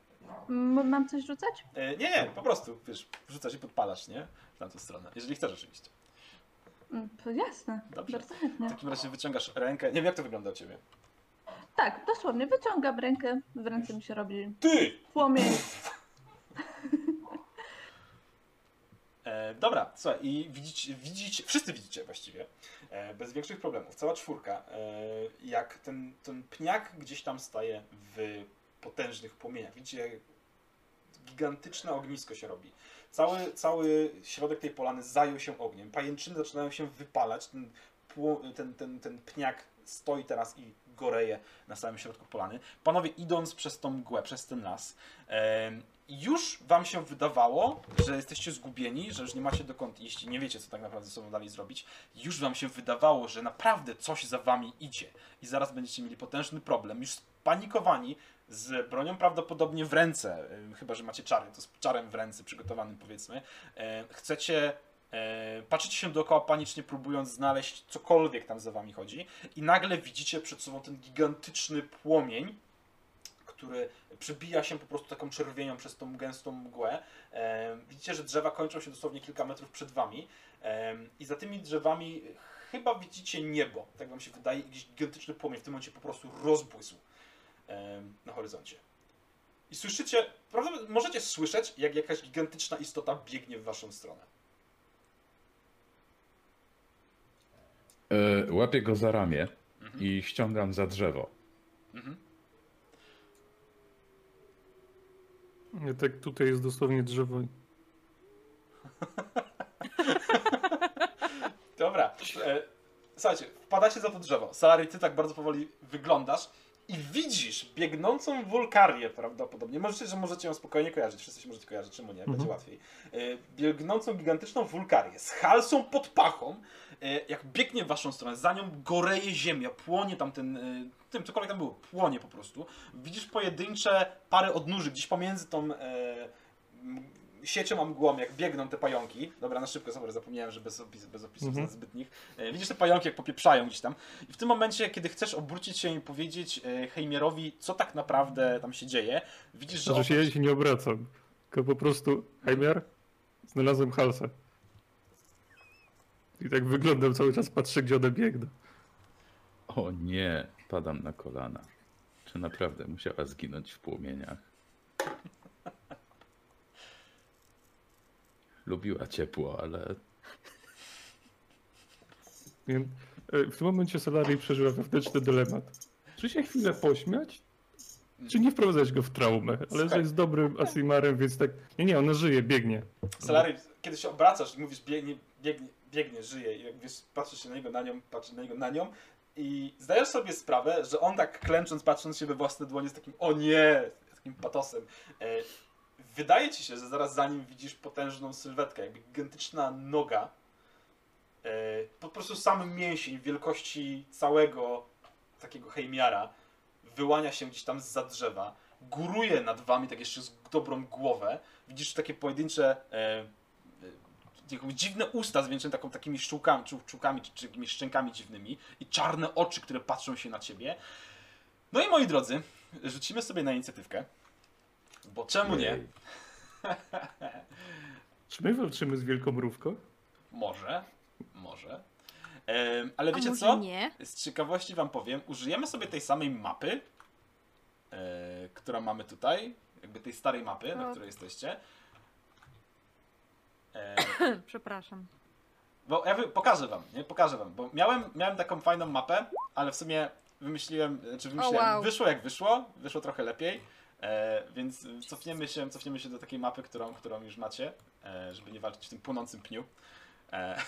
M- mam coś rzucać? Y, Nie, nie, po prostu, wiesz, rzucasz i podpalasz, nie? W tamtą stronę, jeżeli chcesz oczywiście. Mm, To jasne, Dobrze. bardzo chętnie. W takim razie wyciągasz rękę, nie wiem jak to wygląda u Ciebie. Tak, dosłownie, wyciągam rękę, w ręce mi się robi Ty! płomień. E, dobra, słuchaj, i widzicie, widzicie, wszyscy widzicie właściwie, e, bez większych problemów, cała czwórka, e, jak ten, ten pniak gdzieś tam staje w potężnych płomieniach. Widzicie, gigantyczne ognisko się robi. Cały, cały środek tej polany zajął się ogniem. Pajęczyny zaczynają się wypalać. Ten, ten, ten, ten pniak stoi teraz i goreje na samym środku polany. Panowie, idąc przez tą mgłę, przez ten las, już wam się wydawało, że jesteście zgubieni, że już nie macie dokąd iść i nie wiecie, co tak naprawdę ze sobą dalej zrobić. Już wam się wydawało, że naprawdę coś za wami idzie i zaraz będziecie mieli potężny problem. Już spanikowani, z bronią prawdopodobnie w ręce, y, chyba że macie czary, to z czarem w ręce przygotowanym powiedzmy, e, chcecie e, patrzycie się dookoła panicznie próbując znaleźć cokolwiek tam za wami chodzi i nagle widzicie przed sobą ten gigantyczny płomień, który przebija się po prostu taką czerwienią przez tą gęstą mgłę. E, widzicie, że drzewa kończą się dosłownie kilka metrów przed wami. I za tymi drzewami chyba widzicie niebo, tak wam się wydaje, i gigantyczny płomień w tym momencie po prostu rozbłysł na horyzoncie. I słyszycie, możecie słyszeć, jak jakaś gigantyczna istota biegnie w waszą stronę. E, Łapię go za ramię Mhm. i ściągam za drzewo. Mhm. Nie, tak tutaj jest dosłownie drzewo. Dobra. E, słuchajcie, wpadacie za to drzewo. Salary, ty tak bardzo powoli wyglądasz i widzisz biegnącą wulkarię prawdopodobnie. Możecie, że możecie ją spokojnie kojarzyć. Wszyscy się możecie kojarzyć, czemu nie? Będzie Mhm. łatwiej. E, biegnącą gigantyczną wulkarię z halsą pod pachą. E, jak biegnie w waszą stronę, za nią goreje ziemia, płonie tam ten, e, tym cokolwiek tam było, płonie po prostu. Widzisz pojedyncze pary odnóży gdzieś pomiędzy tą siecią a mgłą, jak biegną te pająki. Dobra, na szybko, sorry, zapomniałem, że bez, opis, bez opisów Mhm. zbytnich. E, widzisz te pająki, jak popieprzają gdzieś tam. I w tym momencie, kiedy chcesz obrócić się i powiedzieć e, Heimierowi, co tak naprawdę tam się dzieje, widzisz, że... Znaczy się, ja się nie obracam. Tylko po prostu, Heimer, znalazłem halsę. I tak wyglądam cały czas, patrzę gdzie one biegną. O nie, padam na kolana. Czy naprawdę musiała zginąć w płomieniach? Lubiła ciepło, ale e, W tym momencie Solari przeżyła wewnętrzny dylemat. Czy się chwilę pośmiać, czy nie wprowadzać go w traumę? Ale że jest dobrym Asimarem, więc tak... Nie, nie, ona żyje, biegnie. Salary, kiedy się obracasz i mówisz biegnie, biegnie, biegnie, żyje i jak wiesz, patrzysz się na niego, na nią, patrzysz na niego, na nią i zdajesz sobie sprawę, że on tak klęcząc, patrząc się we własne dłonie z takim o nie, z takim patosem. Wydaje ci się, że zaraz za nim widzisz potężną sylwetkę, jakby gigantyczna noga, e, po prostu sam mięsień wielkości całego takiego hejmiara wyłania się gdzieś tam z drzewa, góruje nad wami tak jeszcze z dobrą głowę, widzisz takie pojedyncze e, e, dziwne usta zwieńczone taką, takimi szczółkami, czułkami czy, czy jakimiś szczękami dziwnymi i czarne oczy, które patrzą się na ciebie. No i moi drodzy, rzucimy sobie na inicjatywkę, bo czemu nie? Czy my walczymy z wielką mrówką? Może, może. Ale A wiecie może co? nie? Z ciekawości wam powiem, użyjemy sobie tej samej mapy, e, która mamy tutaj, jakby tej starej mapy, na O. której jesteście. E, Przepraszam. Bo ja wy- pokażę wam, nie? Pokażę wam, bo miałem, miałem taką fajną mapę, ale w sumie wymyśliłem, czy wymyśliłem, wow. wyszło jak wyszło, wyszło trochę lepiej, e, więc cofniemy się, cofniemy się do takiej mapy, którą, którą już macie, e, żeby nie walczyć w tym płonącym pniu. E,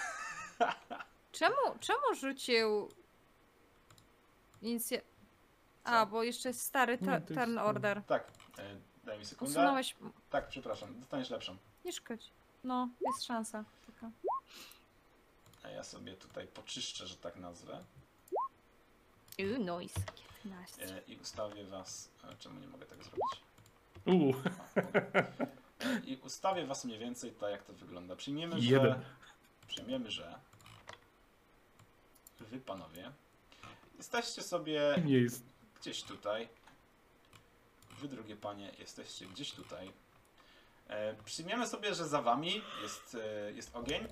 Czemu, czemu rzucił inicja... A, bo jeszcze jest stary ta, jest turn order. tak, e, daj mi sekundę. Usunąłeś... Tak, przepraszam, dostaniesz lepszą. Nie szkodzi. No, jest szansa. Taka. A ja sobie tutaj poczyszczę, że tak nazwę Uuu, noise. 15. e, i ustawię was, e, czemu nie mogę tak zrobić? Uuu. E, I ustawię was mniej więcej tak, jak to wygląda. Przyjmiemy, że... Przyjmiemy, że wy panowie jesteście sobie Nie jest. gdzieś tutaj. Wy drugie panie jesteście gdzieś tutaj. E, przyjmiemy sobie, że za wami jest, e, jest ogień.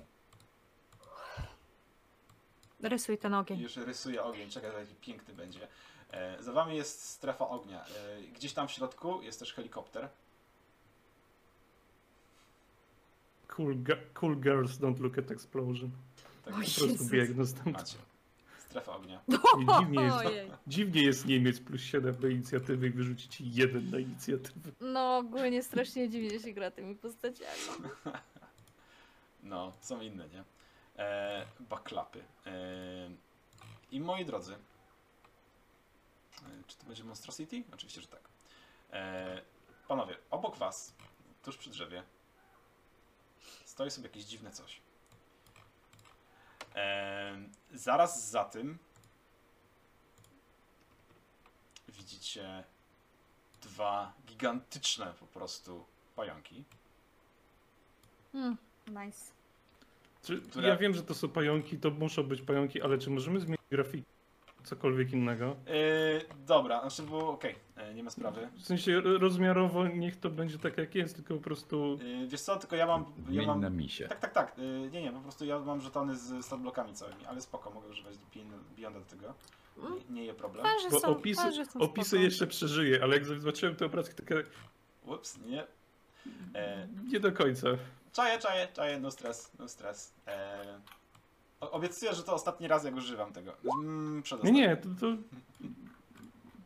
Rysuj ten ogień. Już rysuję ogień, czekaj, jaki piękny będzie. E, za wami jest strefa ognia. E, gdzieś tam w środku jest też helikopter. Cool, cool girls don't look at explosion. Tak, O Po prostu Jezus. biegnę stąd. macie. Strefa ognia. I dziwnie, jest, Ojej. dziwnie jest Niemiec plus 7 do inicjatywy i wyrzucić jeden na inicjatywę. No, ogólnie strasznie dziwnie się gra tymi postaciami. No, są inne, nie? E, baklapy. E, I moi drodzy, czy to będzie Monstrosity? Oczywiście, że tak. E, panowie, obok was, tuż przy drzewie, stoi sobie jakieś dziwne coś. E, zaraz za tym widzicie dwa gigantyczne po prostu pająki. Hmm, nice. Czy, Które- Ja wiem, że to są pająki, to muszą być pająki, ale czy możemy zmienić grafiki? Cokolwiek innego? Yy, dobra, znaczy było okej, yy, nie ma sprawy. W sensie rozmiarowo niech to będzie tak jak jest, tylko po prostu Yy, wiesz co, tylko ja mam. Ja Mień na mam misie. tak, tak, tak. Yy, nie, nie, po prostu ja mam żetony z statblokami całymi, ale spoko, mogę używać Beyond- Beyonda do tego. Mm, Nie, nie je problem. Twarze bo są, opisy, są opisy jeszcze przeżyje, ale jak zobaczyłem te obrazki, takie Ups, nie. E, nie do końca. czaję, czaję, czaję, no stres, no stres. E, o- obiecuję, że to ostatni raz, jak używam tego. Mm, Nie, przedostatni. nie, to, to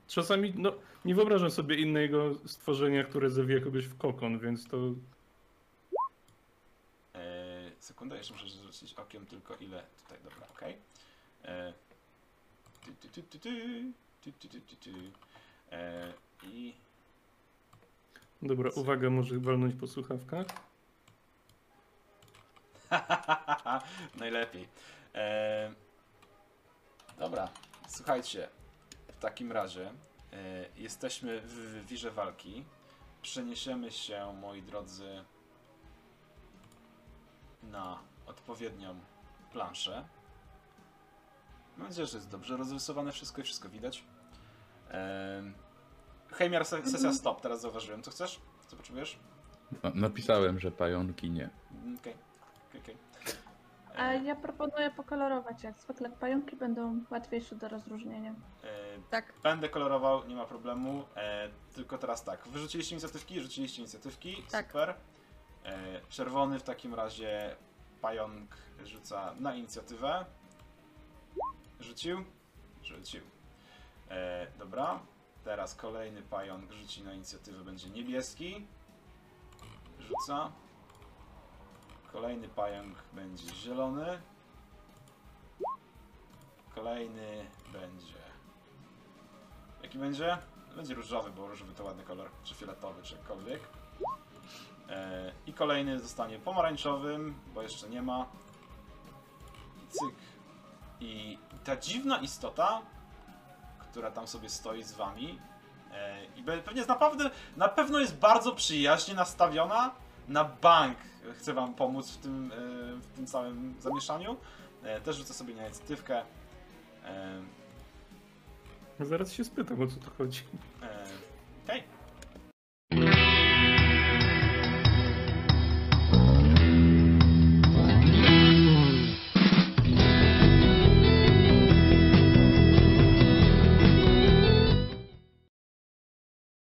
czasami, no nie wyobrażam sobie innego stworzenia, które zawija kogoś w kokon, więc to E, sekunda, jeszcze muszę rzucić okiem tylko ile tutaj, dobra, okej. E, tu, tu, tu, tu, tu, tu, tu, tu, tu, tu. E, I dobra, uwaga, może walnąć po słuchawkach. najlepiej. E, dobra, słuchajcie, w takim razie e, jesteśmy w wirze walki. Przeniesiemy się, moi drodzy, na odpowiednią planszę. Mam nadzieję, że jest dobrze rozrysowane wszystko i wszystko widać. Ehm, Hejmiar, se- sesja stop, teraz zauważyłem. Co chcesz? Co potrzebujesz? No, napisałem, że pająki nie. Mm, Okej, okej, okej. A ja proponuję pokolorować, jak zwykle pająki będą łatwiejsze do rozróżnienia. E, Tak. Będę kolorował, nie ma problemu. E, tylko teraz tak, wyrzuciliście inicjatywki, rzuciliście inicjatywki, Tak. super. E, czerwony w takim razie pająk rzuca na inicjatywę. Rzucił? Rzucił. E, dobra, teraz kolejny pająk rzuci na inicjatywę, będzie niebieski. Rzuca. Kolejny pająk będzie zielony. Kolejny będzie Jaki będzie? Będzie różowy, bo różowy to ładny kolor, czy fioletowy, czy jakkolwiek. E, I kolejny zostanie pomarańczowym, bo jeszcze nie ma. Cyk. I ta dziwna istota, która tam sobie stoi z wami, e, i pewnie jest naprawdę, na pewno jest bardzo przyjaźnie nastawiona na bank. Chce wam pomóc w tym, e, w tym całym zamieszaniu. E, też rzucę sobie na inicjatywkę. E, Zaraz się spytam, o co tu chodzi. E,